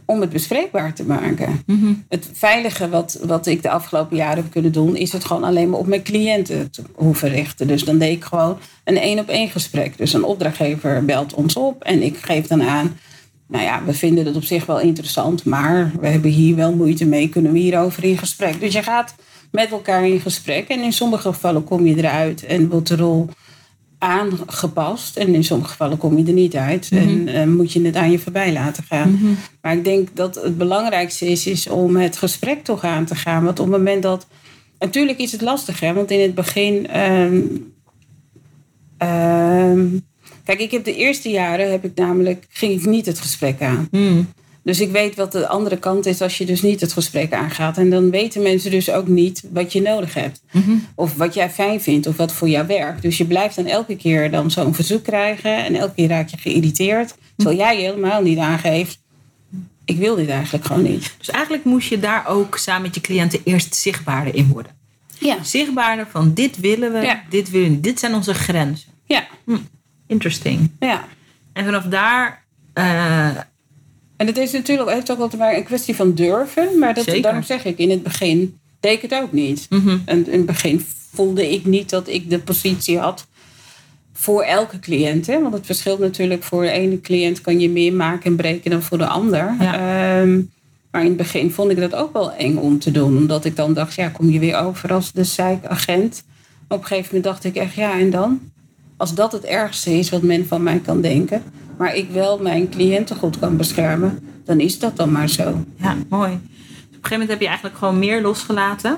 om het bespreekbaar te maken. Het veilige wat, wat ik de afgelopen jaren heb kunnen doen, is het gewoon alleen maar op mijn cliënten te hoeven richten. Dus dan deed ik gewoon een één op één gesprek. Dus een opdrachtgever belt ons op en ik geef dan aan. Nou ja, we vinden het op zich wel interessant, maar we hebben hier wel moeite mee. Kunnen we hierover in gesprek? Dus je gaat met elkaar in gesprek en in sommige gevallen kom je eruit en wordt de rol aangepast. En in sommige gevallen kom je er niet uit. En eh, moet je het aan je voorbij laten gaan. Maar ik denk dat het belangrijkste is, is om het gesprek toch aan te gaan. Want op het moment dat... Natuurlijk is het lastig, hè. Want in het begin... ehm, ehm, kijk, ik heb de eerste jaren heb ik namelijk, ging ik niet het gesprek aan. Dus ik weet wat de andere kant is als je dus niet het gesprek aangaat. En dan weten mensen dus ook niet wat je nodig hebt. Of wat jij fijn vindt of wat voor jou werkt. Dus je blijft dan elke keer dan zo'n verzoek krijgen. En elke keer raak je geïrriteerd. Terwijl jij helemaal niet aangeeft. Ik wil dit eigenlijk gewoon niet. Dus eigenlijk moest je daar ook samen met je cliënten eerst zichtbaarder in worden. Ja. Zichtbaarder van dit willen we, Ja. dit willen we niet. Dit zijn onze grenzen. Ja. Interesting. Ja. En vanaf daar, eh, En het is natuurlijk heeft ook wel te maken een kwestie van durven. Maar dat, Zeker. daarom zeg ik, in het begin deed ik het ook niet. En in het begin voelde ik niet dat ik de positie had voor elke cliënt. Hè? Want het verschilt natuurlijk. Voor de ene cliënt kan je meer maken en breken dan voor de ander. Ja. Ehm, maar in het begin vond ik dat ook wel eng om te doen. Omdat ik dan dacht, ja, kom je weer over als de zeikagent. Op een gegeven moment dacht ik echt, ja, en dan? Als dat het ergste is wat men van mij kan denken... maar ik wel mijn cliënten goed kan beschermen... dan is dat dan maar zo. ja, mooi. Dus op een gegeven moment heb je eigenlijk gewoon meer losgelaten.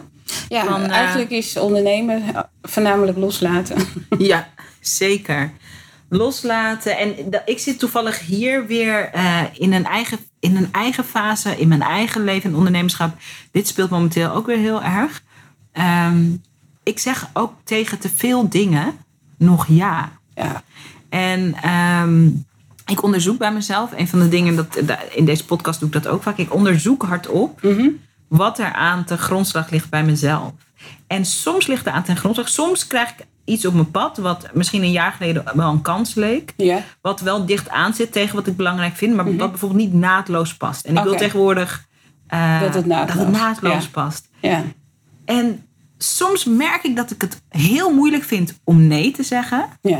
Ja, Van, eh, eigenlijk is ondernemen eh, voornamelijk loslaten. [laughs] Ja, zeker. Loslaten. En ik zit toevallig hier weer eh, in, een eigen, in een eigen fase, in mijn eigen leven en ondernemerschap. Dit speelt momenteel ook weer heel erg. Ehm, ik zeg ook tegen te veel dingen nog ja. Ja, En ehm, ik onderzoek bij mezelf. Een van de dingen, dat, da- in deze podcast doe ik dat ook vaak. Ik onderzoek hardop wat er aan ten grondslag ligt bij mezelf. En soms ligt er aan ten grondslag. Soms krijg ik iets op mijn pad wat misschien een jaar geleden wel een kans leek. Wat wel dicht aan zit tegen wat ik belangrijk vind. Maar wat bijvoorbeeld niet naadloos past. En ik wil tegenwoordig eh, Dat het naadloos, dat het naadloos ja. past. ja. En soms merk ik dat ik het heel moeilijk vind om nee te zeggen. ja.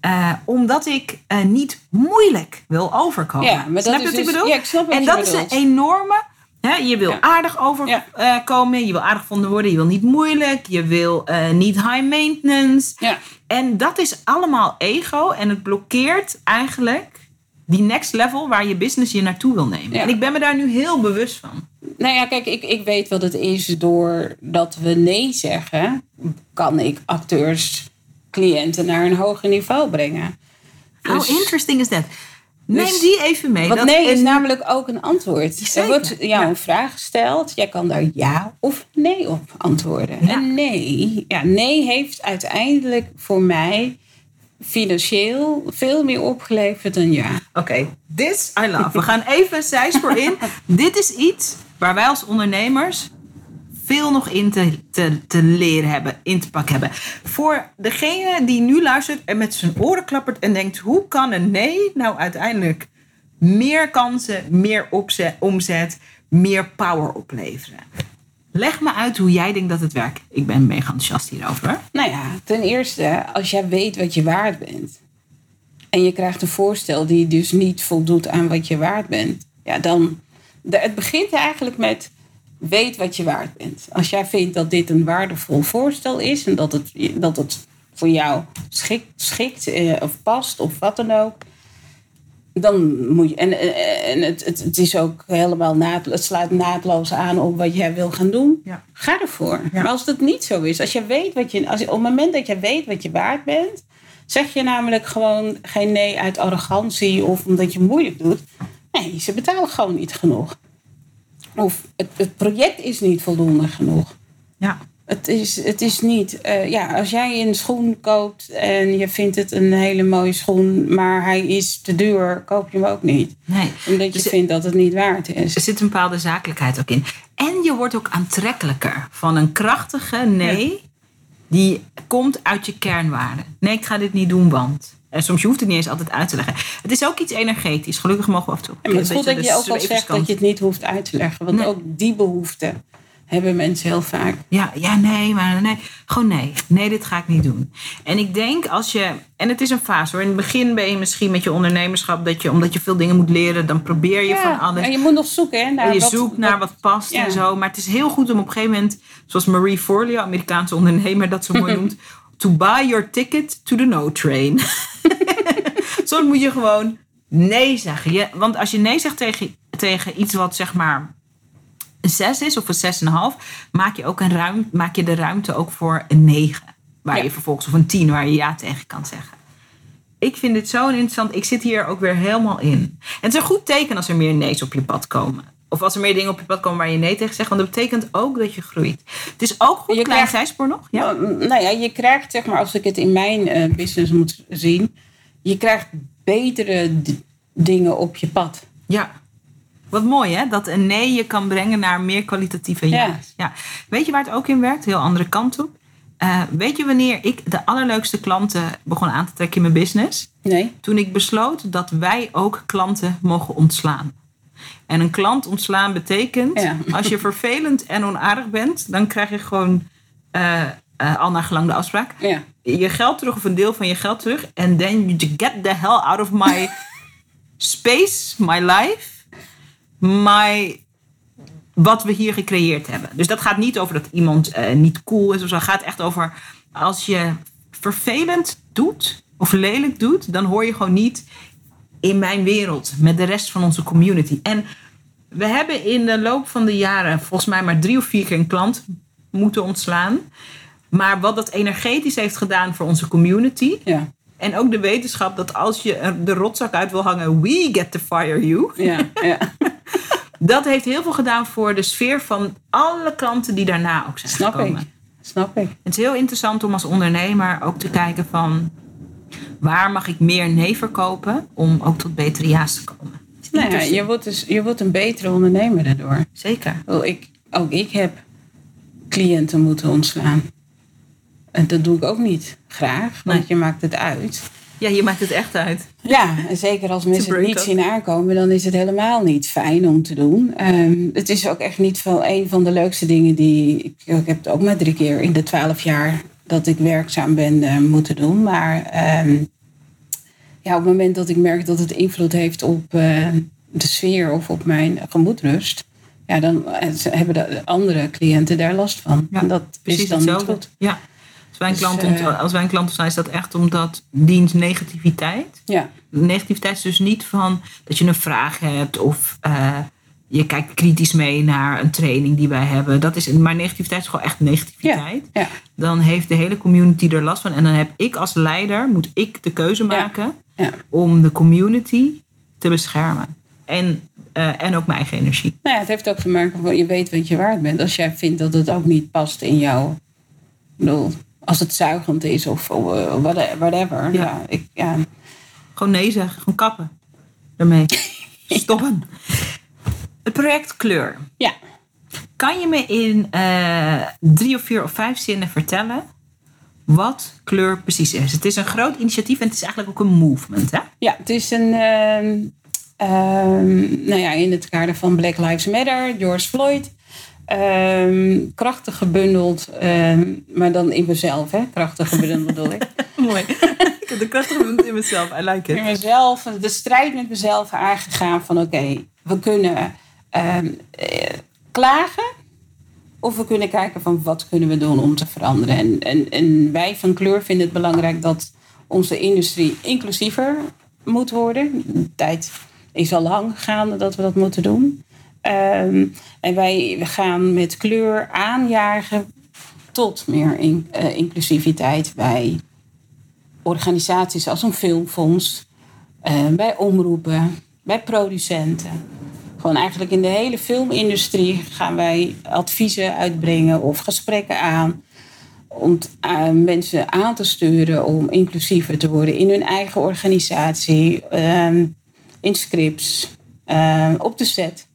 Eh, omdat ik eh, niet moeilijk wil overkomen. Ja, maar snap je wat ik dus- bedoel? ja, ik snap en dat is bedoelt. een enorme. Hè, je wil Ja. aardig overkomen. je wil aardig gevonden worden. Je wil niet moeilijk. Je wil eh, niet high maintenance. Ja. En dat is allemaal ego. En het blokkeert eigenlijk die next level waar je business je naartoe wil nemen. Ja. En ik ben me daar nu heel bewust van. Nou ja, kijk, ik, ik weet wat het is. Doordat we nee zeggen, kan ik acteurs, cliënten naar een hoger niveau brengen. How Dus- interesting is that? Neem Dus- die even mee. Want dat nee is namelijk ook een antwoord. Zeker, Er wordt jou ja. een vraag gesteld. Jij kan daar ja of nee op antwoorden. Ja. En nee, ja, nee heeft uiteindelijk voor mij financieel veel meer opgeleverd dan ja. Oké, this I love. We gaan even [laughs] in. Dit is iets waar wij als ondernemers veel nog in te, te, te leren hebben, in te pakken hebben. Voor degene die nu luistert en met zijn oren klappert en denkt: hoe kan een nee nou uiteindelijk meer kansen, meer opzet, omzet, meer power opleveren? Leg me uit hoe jij denkt dat het werkt. Ik ben mega enthousiast hierover. Nou ja, ten eerste, als jij weet wat je waard bent. En je krijgt een voorstel die dus niet voldoet aan wat je waard bent. Ja, dan. het begint eigenlijk met. Weet wat je waard bent. Als jij vindt dat dit een waardevol voorstel is. En dat het, dat het voor jou schikt, schikt eh, of past of wat dan ook. Dan moet je. En, en het, het, het is ook helemaal naad, het sluit naadloos aan op wat jij wil gaan doen. Ja. Ga ervoor. Ja. Maar als dat niet zo is, als je weet wat je. Als, op het moment dat je weet wat je waard bent, zeg je namelijk gewoon geen nee uit arrogantie of omdat je moeilijk doet. Nee, ze betalen gewoon niet genoeg. Of het, het project is niet voldoende genoeg. Ja. Het is, het is niet. eh, ja, als jij een schoen koopt en je vindt het een hele mooie schoen, maar hij is te duur, koop je hem ook niet. Nee. Omdat je Dus- vindt dat het niet waard is. Er zit een bepaalde zakelijkheid ook in. En je wordt ook aantrekkelijker van een krachtige nee die komt uit je kernwaarden. Nee, ik ga dit niet doen, want. En soms je hoeft het niet eens altijd uit te leggen. Het is ook iets energetisch. Gelukkig mogen we af en toe. Het is goed dat je ook al zegt dat je het niet hoeft uit te leggen. Want Nee. ook die behoefte hebben mensen heel vaak. Ja, ja, nee, maar nee. Gewoon nee. Nee, dit ga ik niet doen. En ik denk als je... En het is een fase hoor. In het begin ben je misschien met je ondernemerschap... dat je, omdat je veel dingen moet leren... dan probeer je van alles. En je moet nog zoeken hè, naar En je wat, zoekt naar wat past ja. en zo. Maar het is heel goed om op een gegeven moment, zoals Marie Forleo, Amerikaanse ondernemer, dat zo mooi [laughs] noemt. To buy your ticket to the no train. [laughs] Soms moet je gewoon nee zeggen. Je, want als je nee zegt tegen, tegen iets wat zeg maar een 6 is of een 6,5, maak je ook een ruim, maak je de ruimte ook voor een 9. Waar Ja. je vervolgens, of een 10, waar je ja tegen kan zeggen. Ik vind dit zo interessant. Ik zit hier ook weer helemaal in. En het is een goed teken als er meer nee's op je pad komen. Of als er meer dingen op je pad komen waar je nee tegen zegt. Want dat betekent ook dat je groeit. Het is ook goed, Je klein krijgt- zijspoor nog. Ja? Nou, nou ja, je krijgt, zeg maar, als ik het in mijn eh, business moet zien, je krijgt betere dingen op je pad. ja. Wat mooi hè, dat een nee je kan brengen naar meer kwalitatieve ja. Ja. ja. Weet je waar het ook in werkt? Heel andere kant op. Eh, weet je wanneer ik de allerleukste klanten begon aan te trekken in mijn business? Nee? Toen ik besloot dat wij ook klanten mogen ontslaan. En een klant ontslaan betekent, Ja. [laughs] als je vervelend en onaardig bent, dan krijg je gewoon eh, eh, al naar gelang de afspraak. Ja. Je geld terug of een deel van je geld terug. En then you get the hell out of my [laughs] space, my life, my wat we hier gecreëerd hebben. Dus dat gaat niet over dat iemand eh, niet cool is of zo. Het gaat echt over als je vervelend doet of lelijk doet, dan hoor je gewoon niet in mijn wereld met de rest van onze community. En we hebben in de loop van de jaren volgens mij maar drie of vier keer een klant moeten ontslaan. Maar wat dat energetisch heeft gedaan voor onze community. Ja. En ook de wetenschap dat als je de rotzak uit wil hangen, we get to fire you. Ja. ja. [laughs] Dat heeft heel veel gedaan voor de sfeer van alle klanten die daarna ook zijn Snap gekomen. ik. Snap ik. Het is heel interessant om als ondernemer ook te kijken van waar mag ik meer nee verkopen om ook tot betere ja's te komen. Nou ja, je, wordt dus, je wordt een betere ondernemer daardoor. Zeker. Ik, ook ik heb cliënten moeten ontslaan. En dat doe ik ook niet graag, want Nee. je maakt het uit. Ja, je maakt het echt uit. Ja, en zeker als mensen het niet up. zien aankomen, dan is het helemaal niet fijn om te doen. Ehm, het is ook echt niet van een van de leukste dingen die. Ik, ik heb het ook maar drie keer in de twaalf jaar dat ik werkzaam ben eh, moeten doen. Maar ehm, ja, op het moment dat ik merk dat het invloed heeft op eh, de sfeer of op mijn gemoedsrust. Ja, dan eh, hebben de andere cliënten daar last van. Ja, en dat is dan niet goed. Ja. Als wij, een Dus, klant eh, als wij een klant ontstaan, is dat echt omdat diens negativiteit. Ja, Negativiteit is dus niet van dat je een vraag hebt of eh, je kijkt kritisch mee naar een training die wij hebben. Dat is, maar negativiteit is gewoon echt negativiteit. ja. Dan heeft de hele community er last van. En dan heb ik als leider, moet ik de keuze maken ja. om de community te beschermen. En, eh, en ook mijn eigen energie. Nou ja, het heeft ook te maken met je weet wat je waard bent. Als jij vindt dat het ook niet past in jou. Ik bedoel, als het zuigend is of eh, whate- whatever. Ja. Ja. ik, ja. Gewoon nee zeggen, gewoon kappen. Daarmee. [laughs] Stoppen. Het project Kleur. ja. Kan je me in eh, drie of vier of vijf zinnen vertellen wat kleur precies is? Het is een groot initiatief en het is eigenlijk ook een movement, hè? Ja, het is een. ehm, ehm, nou ja, in het kader van Black Lives Matter, George Floyd. Ehm, krachtig gebundeld, ehm, maar dan in mezelf, hè? Krachtig gebundeld bedoel ik. [laughs] Mooi. [laughs] ik heb de krachtige in mezelf. I like in mezelf, de strijd met mezelf aangegaan van oké, we kunnen ehm, eh, klagen of we kunnen kijken van wat kunnen we doen om te veranderen. En, en, en wij van Kleur vinden het belangrijk dat onze industrie inclusiever moet worden. De tijd is al lang gaande dat we dat moeten doen. Ehm, en wij gaan met kleur aanjagen tot meer in- eh, inclusiviteit bij organisaties als een filmfonds, eh, bij omroepen, bij producenten. Gewoon eigenlijk in de hele filmindustrie gaan wij adviezen uitbrengen of gesprekken aan. Om eh, mensen aan te sturen om inclusiever te worden in hun eigen organisatie, eh, in scripts, eh, op de set.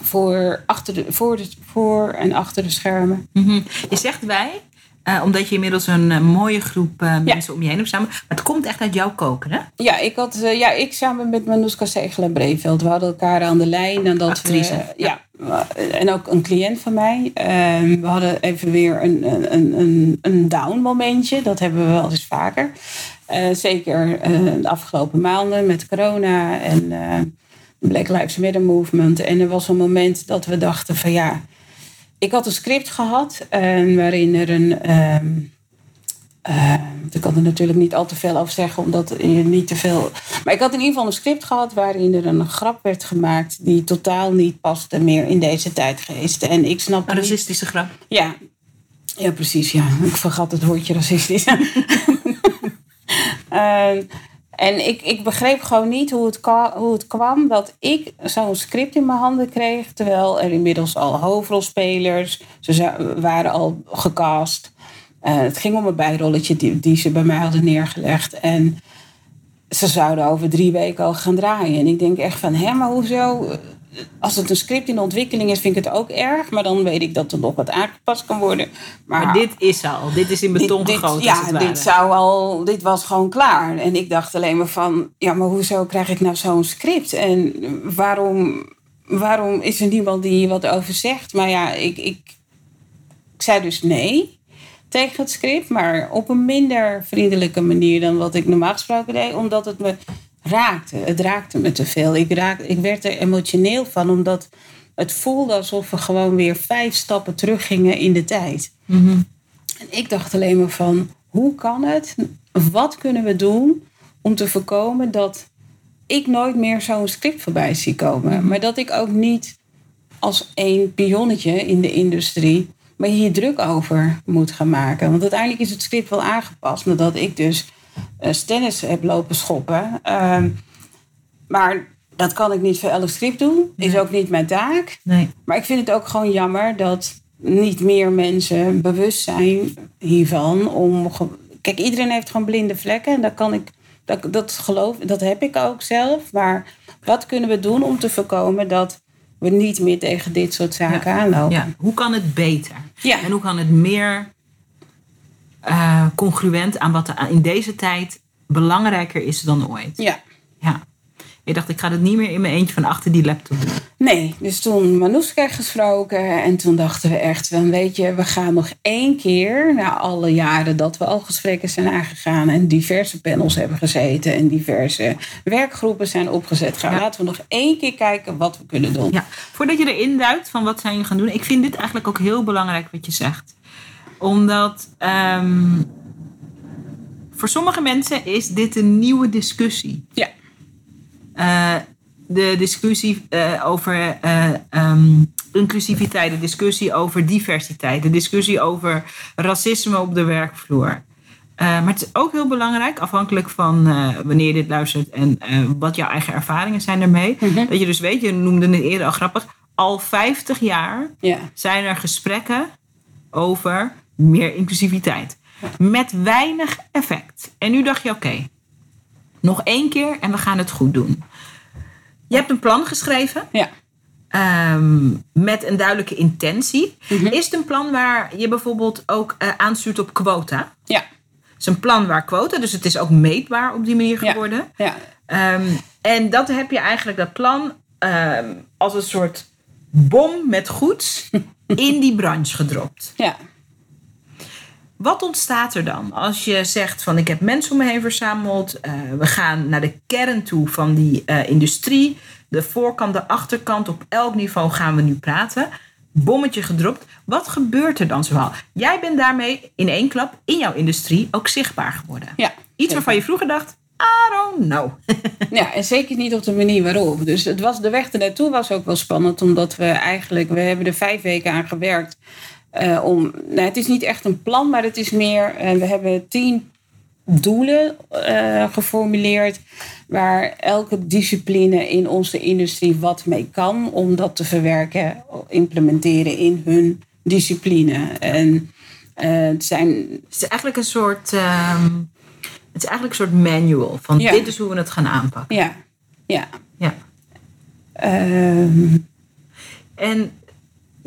Voor, achter de, voor, de, voor en achter de schermen. Mhm. Je zegt wij, eh, omdat je inmiddels een eh, mooie groep eh, mensen om je heen hebt samen. Maar het komt echt uit jouw koken, hè? Ja, ik, had, ja, ik samen met Manouska Zegel en Breveld. We hadden elkaar aan de lijn. En dat Actrice. We, ja, en ook een cliënt van mij. Ehm, we hadden even weer een, een, een, een down momentje. Dat hebben we wel eens vaker. Zeker de afgelopen maanden met corona en Black Lives Matter movement. En er was een moment dat we dachten van ja... Ik had een script gehad eh, waarin er een... ehm, eh, ik kan er natuurlijk niet al te veel over zeggen, omdat je niet te veel. Maar ik had in ieder geval een script gehad waarin er een grap werd gemaakt die totaal niet paste meer in deze tijdgeest. En ik snap Een niet. racistische grap. Ja. ja, precies. Ja. Ik vergat het woordje racistisch. [laughs] Ehm, en ik, ik begreep gewoon niet hoe het, hoe het kwam dat ik zo'n script in mijn handen kreeg. Terwijl er inmiddels al hoofdrolspelers, ze waren al gecast. Eh, het ging om een bijrolletje die, die ze bij mij hadden neergelegd. En ze zouden over drie weken al gaan draaien. En ik denk echt van, hè, maar hoezo? Als het een script in ontwikkeling is, vind ik het ook erg. Maar dan weet ik dat er nog wat aangepast kan worden. Maar, Maar dit is al. Dit is in beton dit, gegoten, dit, ja, dit zou al, dit was gewoon klaar. En ik dacht alleen maar van, ja, maar hoezo krijg ik nou zo'n script? En waarom, waarom is er niemand die hier wat over zegt? Maar ja, ik, ik, ik zei dus nee tegen het script, maar op een minder vriendelijke manier dan wat ik normaal gesproken deed, omdat het me raakte. Het raakte me te veel. Ik, raak, ik werd er emotioneel van, omdat het voelde alsof we gewoon weer vijf stappen teruggingen in de tijd. Mhm. En ik dacht alleen maar van, hoe kan het? Wat kunnen we doen om te voorkomen dat ik nooit meer zo'n script voorbij zie komen? Maar dat ik ook niet als één pionnetje in de industrie maar hier druk over moet gaan maken. Want uiteindelijk is het script wel aangepast, nadat ik dus stennis heb lopen schoppen. Ehm, maar dat kan ik niet voor elk script doen. Is ook niet mijn taak. Nee. Maar ik vind het ook gewoon jammer dat niet meer mensen bewust zijn hiervan. Om, kijk, iedereen heeft gewoon blinde vlekken. En dat kan ik, dat, dat geloof, dat heb ik ook zelf. Maar wat kunnen we doen om te voorkomen dat we niet meer tegen dit soort zaken aanlopen? Ja. Hoe kan het beter? Ja. En hoe kan het meer eh, congruent aan wat in deze tijd belangrijker is dan ooit? ja. Ja. Ik dacht, ik ga het niet meer in mijn eentje van achter die laptop doen. Nee, dus toen Manouska gesproken en toen dachten we echt van weet je, we gaan nog één keer na alle jaren dat we al gesprekken zijn aangegaan en diverse panels hebben gezeten en diverse werkgroepen zijn opgezet. Gaan Ja. laten we nog één keer kijken wat we kunnen doen. Ja. Voordat je erin duikt van wat zijn je gaan doen. Ik vind dit eigenlijk ook heel belangrijk wat je zegt. Omdat ehm, voor sommige mensen is dit een nieuwe discussie. Ja. Eh, de discussie eh, over eh, ehm, inclusiviteit, de discussie over diversiteit, de discussie over racisme op de werkvloer. Maar het is ook heel belangrijk, afhankelijk van wanneer je dit luistert en wat jouw eigen ervaringen zijn ermee. Mhm. Dat je dus weet, je noemde het eerder al grappig, al 50 jaar Ja. zijn er gesprekken over meer inclusiviteit. Met weinig effect. En nu dacht je, oké, nog één keer en we gaan het goed doen. Je hebt een plan geschreven Ja. ehm, met een duidelijke intentie. Mhm. Is het een plan waar je bijvoorbeeld ook eh, aanstuurt op quota? Ja. Het is een plan waar quota, dus het is ook meetbaar op die manier geworden. Ja. Ehm, en dat heb je eigenlijk, dat plan, ehm, als een soort bom met goeds [laughs] in die branche gedropt. Ja. Wat ontstaat er dan als je zegt van ik heb mensen om me heen verzameld. eh, we gaan naar de kern toe van die eh, industrie. De voorkant, de achterkant, op elk niveau gaan we nu praten. Bommetje gedropt. Wat gebeurt er dan zoal? Jij bent daarmee in één klap in jouw industrie ook zichtbaar geworden. Ja. Iets waarvan je vroeger dacht, I don't know. [laughs] Ja, en zeker niet op de manier waarop. Dus het was, de weg ernaartoe was ook wel spannend, omdat we eigenlijk, we hebben er vijf weken aan gewerkt. Eh, om, nou, het is niet echt een plan, maar het is meer, eh, we hebben tien doelen eh, geformuleerd. Waar elke discipline in onze industrie wat mee kan. Om dat te verwerken, implementeren in hun discipline. En het zijn Het is eigenlijk een soort, ehm, het is eigenlijk een soort manual van Ja. dit is hoe we het gaan aanpakken. Ja, ja. Ja. Ehm, En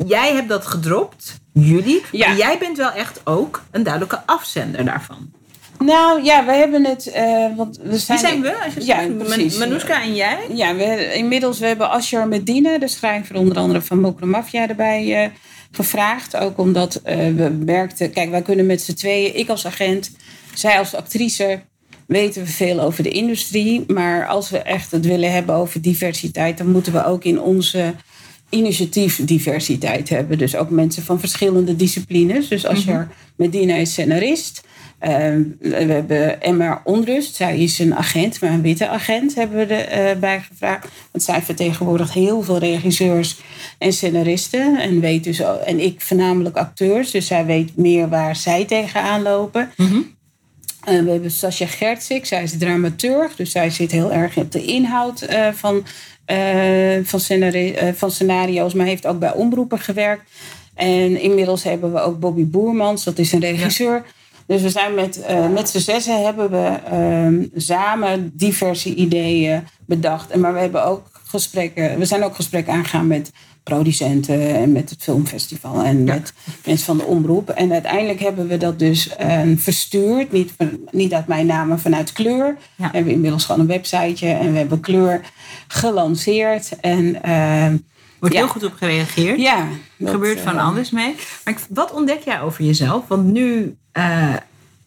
jij hebt dat gedropt, jullie. Ja. Maar jij bent wel echt ook een duidelijke afzender daarvan. nou ja, we hebben het. eh, want we Wie zijn, zijn we? Als je Ja, zegt, precies. Man- Manoushka en jij? Ja, we, inmiddels we hebben Asjar Medina, de schrijver onder andere van Mokro Mafia, erbij eh, gevraagd. Ook omdat eh, we merkten, kijk, wij kunnen met z'n tweeën, ik als agent, zij als actrice, weten we veel over de industrie. Maar als we echt het willen hebben over diversiteit, dan moeten we ook in onze initiatief diversiteit hebben. Dus ook mensen van verschillende disciplines. Dus Asjar Medina is scenarist. Eh, we hebben Emma Onrust. Zij is een agent, maar een witte agent hebben we erbij gevraagd. Want zij vertegenwoordigt heel veel regisseurs en scenaristen. En, weet dus, en ik voornamelijk acteurs. Dus zij weet meer waar zij tegenaan lopen. Eh, we hebben Sascha Gertsik, zij is dramaturg. Dus zij zit heel erg op de inhoud eh, van, eh, van, scenari- eh, van scenario's. Maar heeft ook bij omroepen gewerkt. En inmiddels hebben we ook Bobby Boermans, dat is een regisseur. Dus we zijn met, eh, met z'n zessen hebben we ehm, samen diverse ideeën bedacht. En maar we hebben ook gesprekken, we zijn ook gesprekken aangegaan met producenten en met het filmfestival en met mensen van de omroep. En uiteindelijk hebben we dat dus eh, verstuurd, niet, van- niet uit mijn naam, maar vanuit kleur. Ja. We hebben inmiddels gewoon een websiteje en we hebben kleur gelanceerd. En ehm, Wordt Ja. heel goed op gereageerd. ja, Er dat, gebeurt van eh, alles mee. Maar wat ontdek jij over jezelf? Want nu, eh,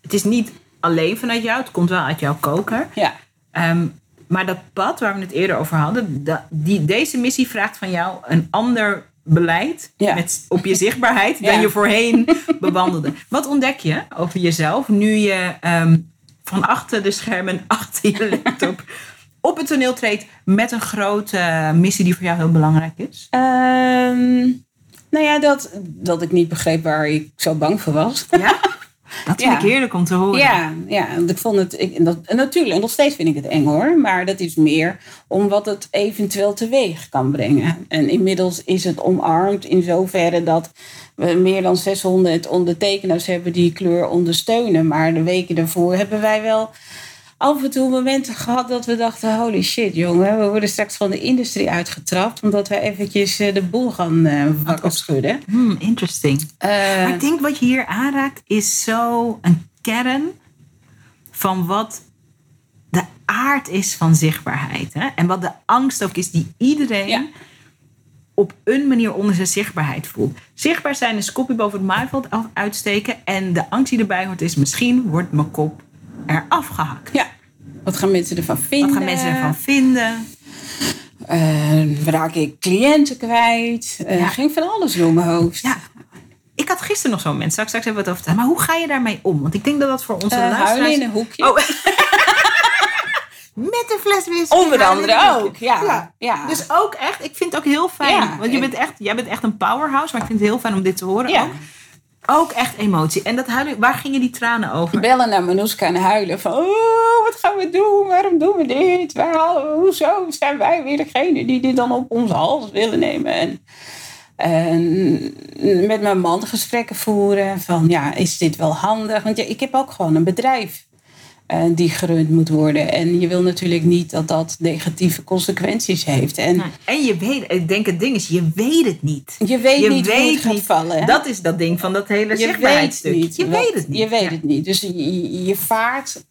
het is niet alleen vanuit jou. Het komt wel uit jouw koker. Ja, Ehm, maar dat pad waar we het eerder over hadden, die, deze missie vraagt van jou een ander beleid Ja. met, op je zichtbaarheid Ja. dan je voorheen [laughs] bewandelde. Wat ontdek je over jezelf nu je ehm, van achter de schermen, [laughs] achter je laptop op het toneel treedt met een grote missie die voor jou heel belangrijk is? Ehm, nou ja, dat, dat ik niet begreep waar ik zo bang voor was. Ja? Dat vind Ja. ik heerlijk om te horen. Ja, ja, want ik vond het. Ik, dat, natuurlijk, en nog steeds vind ik het eng hoor. Maar dat is meer om wat het eventueel teweeg kan brengen. En inmiddels is het omarmd in zoverre dat we meer dan 600 ondertekenaars hebben die kleur ondersteunen. Maar de weken daarvoor hebben wij wel af en toe momenten gehad dat we dachten: holy shit, jongen, we worden straks van de industrie uitgetrapt. Omdat we eventjes eh, de boel gaan eh wakker schudden. Hmm, interesting. Eh, Maar ik denk wat je hier aanraakt is zo een kern van wat de aard is van zichtbaarheid. Hè? En wat de angst ook is die iedereen Ja. op een manier onder zijn zichtbaarheid voelt. Zichtbaar zijn is kopje boven het maaiveld uitsteken. En de angst die erbij hoort is misschien wordt mijn kop eraf gehakt. ja, wat gaan mensen ervan vinden? Wat gaan mensen ervan vinden? Eh, raak ik cliënten kwijt? Er Ja. ging van alles door mijn hoofd. Ja, ik had gisteren nog zo'n moment. Straks, straks hebben we het over. Maar hoe ga je daarmee om? Want ik denk dat dat voor onze Uh, luisteraars... huilen in een hoekje. Oh. [laughs] Met een fles whisky. Onder andere ook. Ja. ja. Dus ook echt, ik vind het ook heel fijn. Ja. want je bent echt, jij bent echt een powerhouse. Maar ik vind het heel fijn om dit te horen ja. ook. Ook echt emotie. En dat waar gingen die tranen over? Bellen naar Manouska en huilen van... Oh, wat gaan we doen? Waarom doen we dit? Waar, hoezo zijn wij weer degene die dit dan op onze hals willen nemen? En, en met mijn man gesprekken voeren van... Ja, is dit wel handig? Want ja, ik heb ook gewoon een bedrijf die gerund moet worden. En je wil natuurlijk niet dat dat negatieve consequenties heeft. En Nou, En je weet, ik denk het ding is, je weet het niet. je weet Je niet hoe het gaat niet. vallen. hè? Dat is dat ding van dat hele je weet zichtbaarheidsstuk. niet. Je wat- weet het niet. Je weet Ja. het niet. Dus je, je- vaart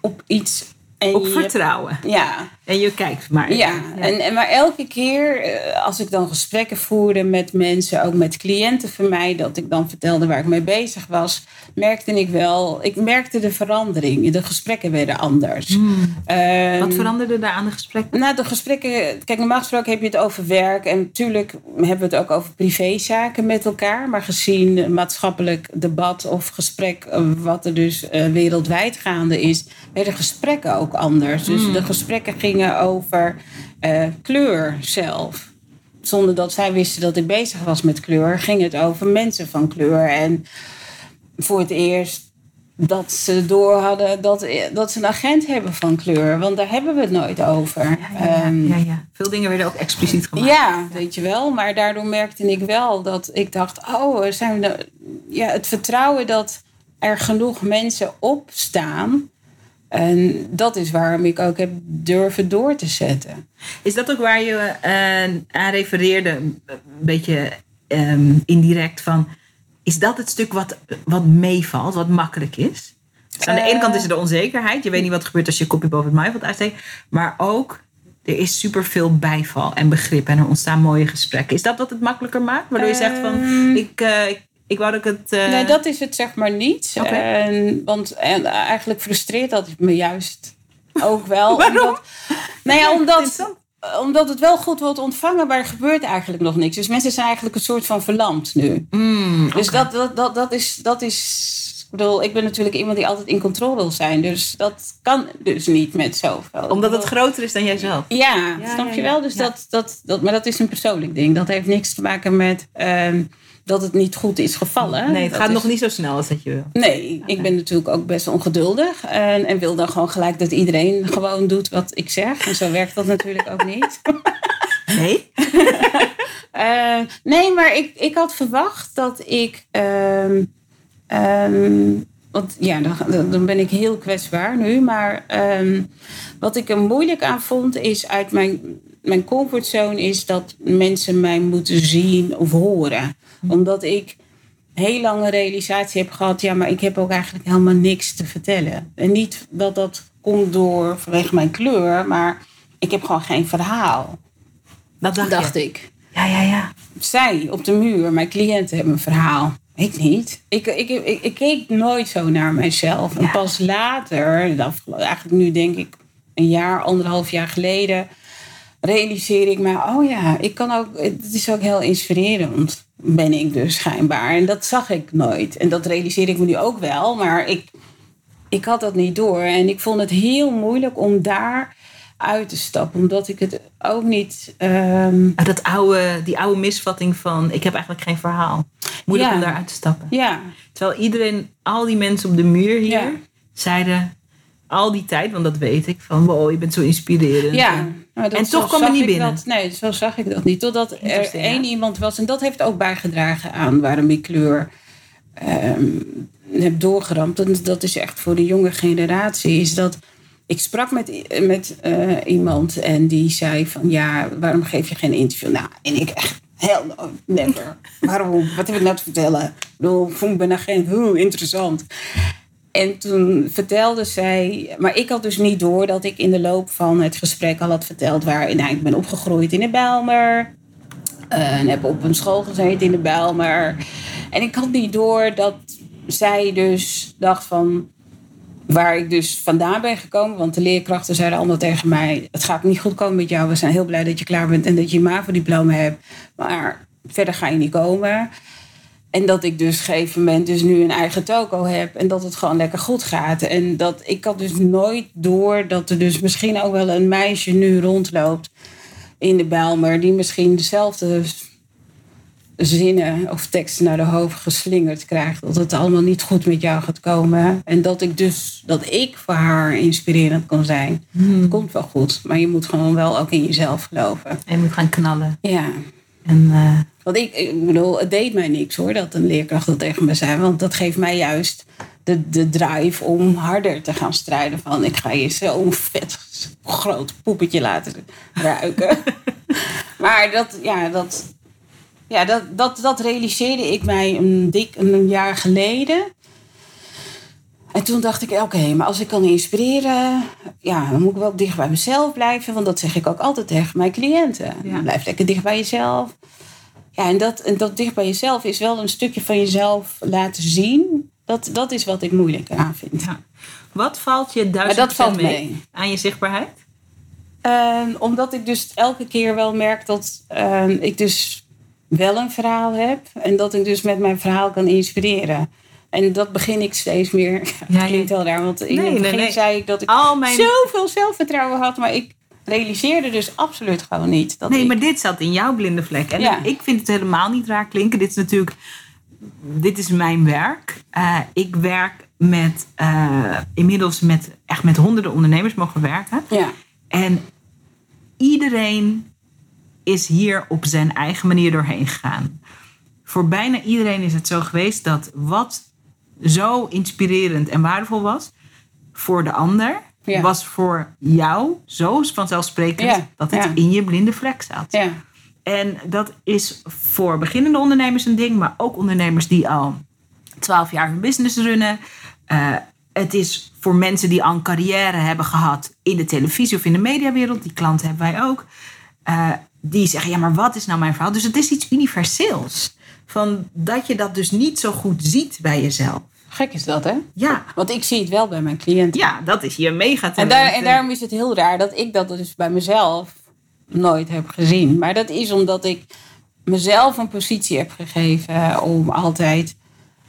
op iets. En Op vertrouwen. Ja, En je kijkt maar. ja. En, en maar elke keer eh, als ik dan gesprekken voerde met mensen, ook met cliënten van mij, dat ik dan vertelde waar ik mee bezig was, merkte ik wel, ik merkte de verandering. De gesprekken werden anders. Ehm, Wat veranderde daar aan de gesprekken? nou, de gesprekken. Kijk, normaal gesproken heb je het over werk. En natuurlijk hebben we het ook over privézaken met elkaar. Maar gezien maatschappelijk debat of gesprek, eh, wat er dus eh, wereldwijd gaande is, werden gesprekken ook anders. Dus de gesprekken gingen over eh, kleur zelf. Zonder dat zij wisten dat ik bezig was met kleur, ging het over mensen van kleur. En voor het eerst dat ze door hadden dat, dat ze een agent hebben van kleur. Want daar hebben we het nooit over. Ja, ja, Ehm, ja, ja. Veel dingen werden ook expliciet gemaakt. ja, weet je wel. Maar daardoor merkte ik wel dat ik dacht: oh, zijn de, ja, het vertrouwen dat er genoeg mensen opstaan. En dat is waarom ik ook heb durven door te zetten. Is dat ook waar je eh, aan refereerde, een beetje ehm, indirect van... Is dat het stuk wat, wat meevalt, wat makkelijk is? Dus aan de ene kant is er de onzekerheid. Je weet niet wat er gebeurt als je je kopje boven het maaiveld uitsteekt. Maar ook, er is superveel bijval en begrip. En er ontstaan mooie gesprekken. Is dat wat het makkelijker maakt? Waardoor je zegt van, ik, eh, ik, ik wou dat ik het... eh, Nee, dat is het zeg maar niet. En, want en eigenlijk frustreert dat me juist ook [laughs] wel. Waarom? Omdat, nou ja, omdat, omdat het wel goed wordt ontvangen, maar er gebeurt eigenlijk nog niks. Dus mensen zijn eigenlijk een soort van verlamd nu. Mm, Dus dat, dat, dat, dat, is, dat is. Ik bedoel, ik ben natuurlijk iemand die altijd in controle wil zijn. Dus dat kan dus niet met zoveel. Omdat het groter is dan jijzelf. Ja, Ja, snap ja, je wel? Dus Ja. dat, dat, dat, maar dat is een persoonlijk ding. Dat heeft niks te maken met ehm, dat het niet goed is gevallen. Nee, het Dat gaat is- nog niet zo snel als dat je wil. Nee, ik ben natuurlijk ook best ongeduldig. En, en wil dan gewoon gelijk dat iedereen gewoon doet wat ik zeg. En zo werkt dat natuurlijk ook niet. [laughs] Nee? [laughs] Eh, nee, maar ik, ik had verwacht dat ik. ehm, ehm, want ja, dan, dan ben ik heel kwetsbaar nu. Maar ehm, wat ik er moeilijk aan vond, is uit mijn, mijn comfortzone, is dat mensen mij moeten zien of horen. Omdat ik heel lange realisatie heb gehad, ja, maar ik heb ook eigenlijk helemaal niks te vertellen. En niet dat dat komt door vanwege mijn kleur, maar ik heb gewoon geen verhaal, Dat dacht, dacht je. ik Ja, ja, ja. zij op de muur, mijn cliënten hebben een verhaal. Ik niet. Ik, ik, ik, ik keek nooit zo naar mezelf. En pas later, eigenlijk nu denk ik een jaar, anderhalf jaar geleden, realiseer ik me, oh ja, ik kan ook, het is ook heel inspirerend, ben ik dus schijnbaar. En dat zag ik nooit. En dat realiseer ik me nu ook wel, maar ik, ik had dat niet door. En ik vond het heel moeilijk om daar uit te stappen, omdat ik het ook niet. ehm, Ah, Dat oude, die oude misvatting van ik heb eigenlijk geen verhaal. Moeilijk Ja. om daaruit te stappen. ja, Terwijl iedereen, al die mensen op de muur hier, Ja. zeiden al die tijd, want dat weet ik, van wow, je bent zo inspirerend. Ja, maar dat, En toch kwam het zag niet ik binnen. Dat, nee, zo zag ik dat niet. Totdat er één ja. iemand was. En dat heeft ook bijgedragen aan waarom ik kleur ehm, heb doorgeramd. En dat is echt voor de jonge generatie. Is dat ik sprak met, met eh, iemand en die zei van... Ja, waarom geef je geen interview? Nou, en ik echt... Hell no, never. [laughs] Waarom? Wat heb ik nou te vertellen? Ik bedoel, ik ben agent. Hoe interessant. En toen vertelde zij, maar ik had dus niet door dat ik in de loop van het gesprek al had verteld waar nou, ik ben opgegroeid in de Bijlmer. eh, en heb op een school gezeten in de Bijlmer. En ik had niet door dat zij dus dacht van waar ik dus vandaan ben gekomen. Want de leerkrachten zeiden allemaal tegen mij: Het gaat niet goed komen met jou. We zijn heel blij dat je klaar bent en dat je je MAVO-diploma hebt. Maar verder ga je niet komen. En dat ik dus op een gegeven moment dus nu een eigen toko heb. En dat het gewoon lekker goed gaat. En dat ik had dus nooit door dat er dus misschien ook wel een meisje nu rondloopt in de Bijlmer. Die misschien dezelfde zinnen of teksten naar de hoofd geslingerd krijgt. Dat het allemaal niet goed met jou gaat komen. En dat ik dus, dat ik voor haar inspirerend kan zijn. Dat komt wel goed. Maar je moet gewoon wel ook in jezelf geloven. En je moet gaan knallen. Ja. En, eh, Want ik, ik bedoel, het deed mij niks hoor dat een leerkracht dat tegen me zei. Want dat geeft mij juist de, de drive om harder te gaan strijden. Van ik ga je zo'n vet groot poepetje laten ruiken. [laughs] maar dat, ja, dat, ja, dat, dat, dat realiseerde ik mij een dik een jaar geleden. En toen dacht ik, oké, maar als ik kan inspireren, ja, dan moet ik wel dicht bij mezelf blijven. Want dat zeg ik ook altijd tegen mijn cliënten. Ja. Blijf lekker dicht bij jezelf. Ja, en dat, en dat dicht bij jezelf is wel een stukje van jezelf laten zien. Dat, dat is wat ik moeilijk aan vind. ja. Wat valt je duizend mee mee. aan je zichtbaarheid? Ehm, omdat ik dus elke keer wel merk dat ehm, ik dus wel een verhaal heb. En dat ik dus met mijn verhaal kan inspireren. En dat begin ik steeds meer. [laughs] Ja, Ja, klinkt heel raar, want in Nee, het begin nee. zei ik dat ik Al mijn... zoveel zelfvertrouwen had. Maar ik realiseerde dus absoluut gewoon niet. Dat Nee, ik, maar dit zat in jouw blinde vlek. En Ja. ik vind het helemaal niet raar klinken. Dit is natuurlijk... Dit is mijn werk. Eh, ik werk met... eh, inmiddels met echt met honderden ondernemers mogen werken. Ja, En iedereen is hier op zijn eigen manier doorheen gegaan. Voor bijna iedereen is het zo geweest dat wat zo inspirerend en waardevol was voor de ander, Ja. was voor jou zo vanzelfsprekend Ja, dat het ja. in je blinde vlek zat. ja, En dat is voor beginnende ondernemers een ding, maar ook ondernemers die al 12 jaar hun business runnen. Eh, het is voor mensen die al een carrière hebben gehad in de televisie of in de mediawereld. Die klanten hebben wij ook. Eh, die zeggen, ja, maar wat is nou mijn verhaal? Dus het is iets universeels. Van dat je dat dus niet zo goed ziet bij jezelf. gek is dat hè? Ja, Want ik zie het wel bij mijn cliënten. ja dat is je mega En, daar, en daarom is het heel raar dat ik dat dus bij mezelf nooit heb gezien. Maar dat is omdat ik mezelf een positie heb gegeven om altijd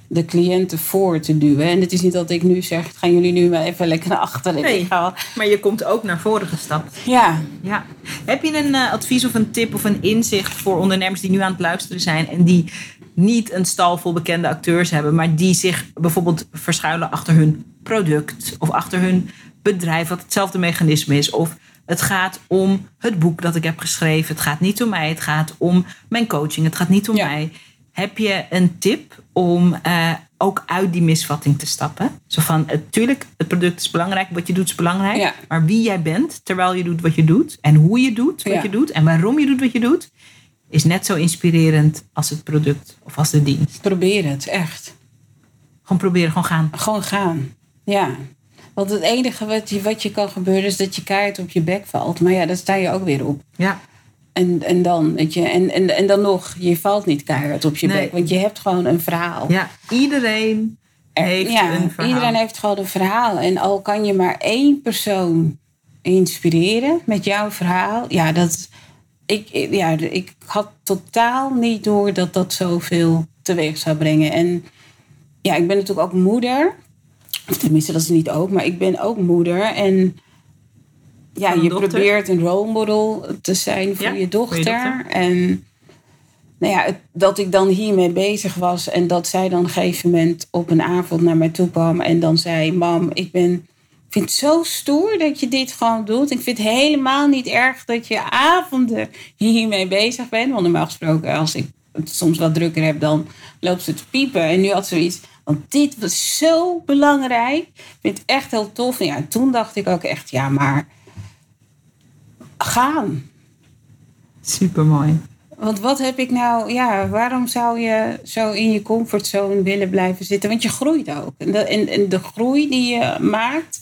de cliënten voor te duwen. En het is niet dat ik nu zeg, gaan jullie nu maar even lekker naar achteren. Nee. Ik ga- Maar je komt ook naar voren gestapt. Ja, Ja. Heb je een eh, advies of een tip of een inzicht voor ondernemers die nu aan het luisteren zijn en die niet een stal vol bekende acteurs hebben, maar die zich bijvoorbeeld verschuilen achter hun product of achter hun bedrijf, wat hetzelfde mechanisme is? Of het gaat om het boek dat ik heb geschreven. Het gaat niet om mij. Het gaat om mijn coaching. Het gaat niet om Ja. mij. Heb je een tip om eh, ook uit die misvatting te stappen? Zo van, natuurlijk, het product is belangrijk, wat je doet is belangrijk. Ja. Maar wie jij bent terwijl je doet wat je doet. En hoe je doet wat Ja. je doet. En waarom je doet wat je doet. Is net zo inspirerend als het product of als de dienst. probeer het, echt. Gewoon proberen, gewoon gaan. Gewoon gaan. Ja. Want het enige wat je, wat je kan gebeuren is dat je kaart op je bek valt. Maar ja, daar sta je ook weer op. Ja, En, en dan, weet je, en, en, en dan nog, je valt niet keihard op je Nee. bek. Want je hebt gewoon een verhaal. ja. iedereen heeft ja, een verhaal. iedereen heeft gewoon een verhaal. En al kan je maar één persoon inspireren met jouw verhaal. Ja, dat, ik, ja, ik had totaal niet door dat dat zoveel teweeg zou brengen. En ja, ik ben natuurlijk ook moeder. Of tenminste, dat is niet ook, maar ik ben ook moeder. En ja, je dochter? probeert een role model te zijn voor, Ja, je, voor je dochter. En nou ja, het- dat ik dan hiermee bezig was en dat zij dan op een gegeven moment op een avond naar mij toe kwam en dan zei: Mam, ik ben. Ik vind het zo stoer dat je dit gewoon doet. Ik vind het helemaal niet erg dat je avonden hiermee bezig bent. Want normaal gesproken, als ik het soms wat drukker heb, dan loopt ze te piepen. En nu had ze zoiets. Want dit was zo belangrijk. Ik vind het echt heel tof. En ja, toen dacht ik ook echt, ja, maar gaan. Super mooi. Want wat heb ik nou, ja, waarom zou je zo in je comfortzone willen blijven zitten? Want je groeit ook. En de, en, en de groei die je maakt,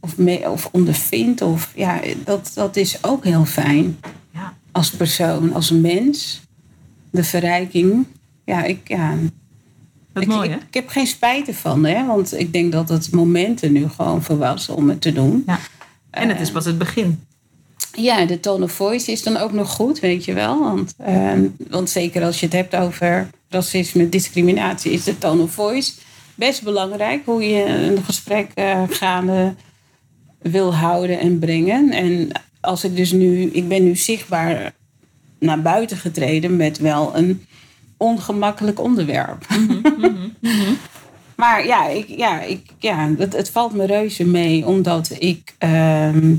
of, mee, of ondervindt, of, ja, dat, dat is ook heel fijn. Ja. Als persoon, als mens. De verrijking. Ja, ik, ja, ik, mooi, ik, hè? ik heb geen spijt ervan, hè? want ik denk dat het moment er nu gewoon voor was om het te doen. Ja. En het is pas het begin. Ja, de tone of voice is dan ook nog goed, weet je wel. Want, ehm, want zeker als je het hebt over racisme, discriminatie, is de tone of voice best belangrijk. Hoe je een gesprek uh, gaande wil houden en brengen. En als ik dus nu, ik ben nu zichtbaar naar buiten getreden met wel een ongemakkelijk onderwerp. Mhm, mhm, mhm. [laughs] maar ja, ik, ja, ik, ja het, het valt me reuze mee, omdat ik ehm,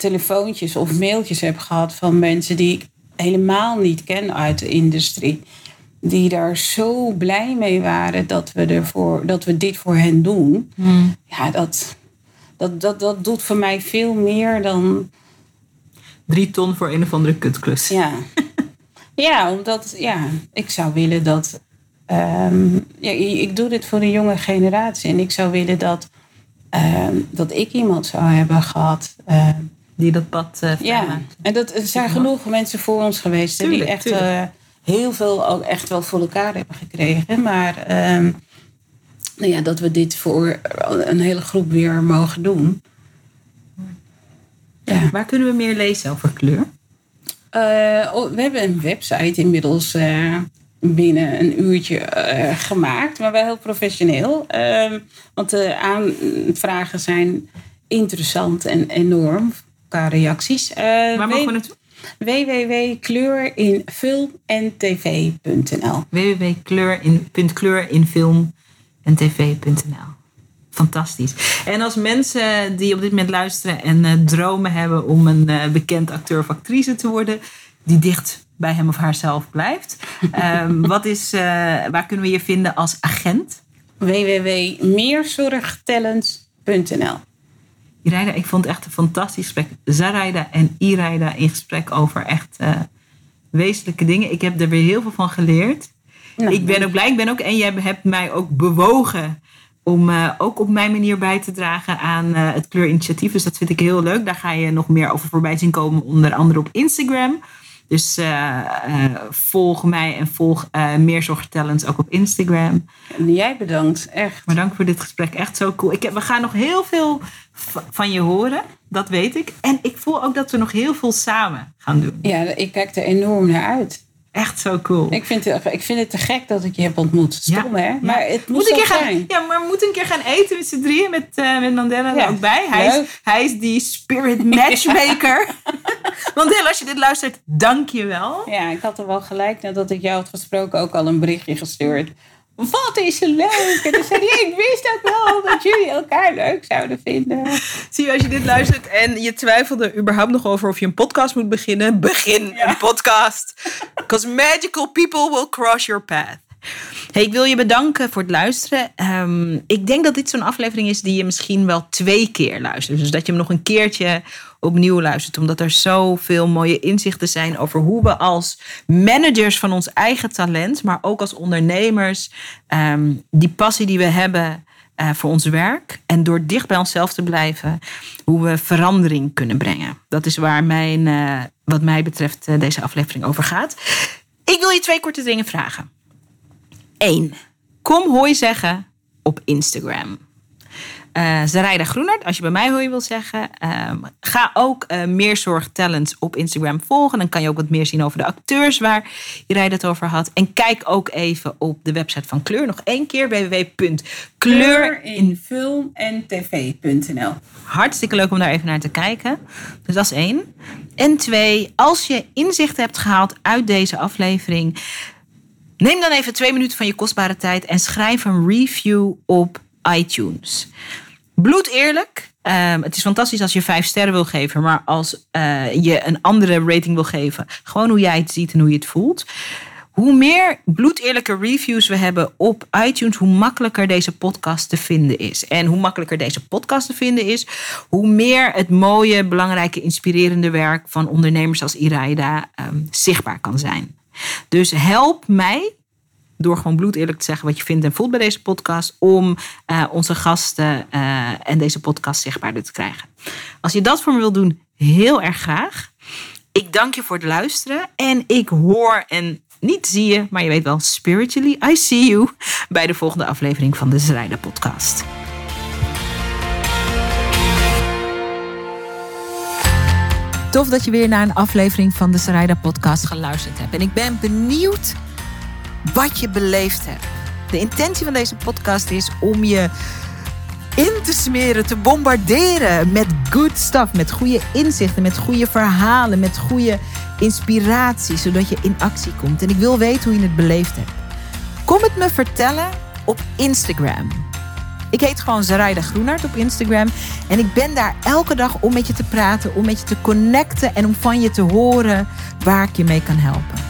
telefoontjes of mailtjes heb gehad van mensen die ik helemaal niet ken uit de industrie. Die daar zo blij mee waren dat we, ervoor, dat we dit voor hen doen. Ja, dat, dat, dat, dat doet voor mij veel meer dan. Drie ton voor een of andere kutklus. Ja, [laughs] ja omdat ja, ik zou willen dat. Um, ja, ik doe dit voor de jonge generatie. En ik zou willen dat, um, dat ik iemand zou hebben gehad. Uh, die dat pad. Uh, ja, en dat, er zijn genoeg mensen voor ons geweest tuurlijk, die echt uh, heel veel ook echt wel voor elkaar hebben gekregen. Maar um, nou ja, dat we dit voor een hele groep weer mogen doen. Ja. Waar kunnen we meer lezen over kleur? Uh, we hebben een website inmiddels binnen een uurtje uh, gemaakt, maar wel heel professioneel. Ehm, want de aanvragen zijn interessant en enorm qua reacties. Waar mogen we naartoe? www.kleurinfilm.nl www.kleurinfilm.nl en tv.nl. Fantastisch. En als mensen die op dit moment luisteren en uh, dromen hebben om een uh, bekend acteur of actrice te worden, die dicht bij hem of haarzelf blijft, um, [laughs] wat is, uh, waar kunnen we je vinden als agent? www.meerzorgtalents.nl Iraida, ik vond het echt een fantastisch gesprek. Zaraida en Iraida in gesprek over echt wezenlijke dingen. Ik heb er weer heel veel van geleerd. Nou, ik ben ook blij. Ik ben ook, en jij hebt mij ook bewogen om uh, ook op mijn manier bij te dragen aan uh, het kleurinitiatief. Dus dat vind ik heel leuk. Daar ga je nog meer over voorbij zien komen, onder andere op Instagram. Dus uh, volg mij en volg Meerzorg Talents ook op Instagram. En jij bedankt, echt. Maar dank voor dit gesprek, echt zo cool. Ik heb, we gaan nog heel veel van je horen, dat weet ik. En ik voel ook dat we nog heel veel samen gaan doen. Ja, ik kijk er enorm naar uit. Echt zo cool. Ik vind, het, ik vind het te gek dat ik je heb ontmoet. Stom, hè? Maar het moet, moet een keer gaan, Ja, maar we moeten een keer gaan eten met z'n drieën. Met, uh, met Mandela er ook bij. Hij is, hij is die spirit [laughs] matchmaker. Mandela, als je dit luistert, dank je wel. Ja, ik had er wel gelijk nadat ik jou had gesproken ook al een berichtje gestuurd. Wat is ze leuk? En dan zei hij, ik wist ook wel dat jullie elkaar leuk zouden vinden. Zie je, als je dit luistert en je twijfelde überhaupt nog over of je een podcast moet beginnen, begin een podcast. Because magical people will cross your path. Hey, ik wil je bedanken voor het luisteren. Um, ik denk dat dit zo'n aflevering is die je misschien wel twee keer luistert. Dus dat je hem nog een keertje opnieuw luistert. Omdat er zoveel mooie inzichten zijn over hoe we als managers van ons eigen talent, maar ook als ondernemers, um, die passie die we hebben. Uh, voor ons werk en door dicht bij onszelf te blijven, hoe we verandering kunnen brengen. Dat is waar mijn, uh, wat mij betreft uh, deze aflevering over gaat. Ik wil je twee korte dingen vragen. 1. Kom hooi zeggen op Instagram. Uh, Zarayda Groenert, als je bij mij hooi wil zeggen. Uh, ga ook uh, Meerzorg Talents op Instagram volgen. Dan kan je ook wat meer zien over de acteurs waar Iraida het over had. En kijk ook even op de website van Kleur. Nog één keer www.kleurinfilm.tv.nl Hartstikke leuk om daar even naar te kijken. Dus dat is één. En twee, als je inzicht hebt gehaald uit deze aflevering... Neem dan even twee minuten van je kostbare tijd en schrijf een review op iTunes. Bloed eerlijk. Um, het is fantastisch als je vijf sterren wil geven, maar als uh, je een andere rating wil geven, gewoon hoe jij het ziet en hoe je het voelt. Hoe meer bloedeerlijke reviews we hebben op iTunes, hoe makkelijker deze podcast te vinden is. En hoe makkelijker deze podcast te vinden is, hoe meer het mooie, belangrijke, inspirerende werk van ondernemers als Iraida um, zichtbaar kan zijn. Dus help mij door gewoon bloed eerlijk te zeggen wat je vindt en voelt bij deze podcast, om uh, onze gasten uh, en deze podcast zichtbaarder te krijgen. Als je dat voor me wil doen, heel erg graag. Ik dank je voor het luisteren en ik hoor en niet zie je, maar je weet wel, spiritually, I see you bij de volgende aflevering van de Zrijda Podcast. Tof dat je weer naar een aflevering van de Sarayda podcast geluisterd hebt. En ik ben benieuwd wat je beleefd hebt. De intentie van deze podcast is om je in te smeren, te bombarderen met good stuff, met goede inzichten, met goede verhalen, met goede inspiratie, zodat je in actie komt. En ik wil weten hoe je het beleefd hebt. Kom het me vertellen op Instagram. Ik heet gewoon Zaraida Groenart op Instagram. En ik ben daar elke dag om met je te praten, om met je te connecten en om van je te horen waar ik je mee kan helpen.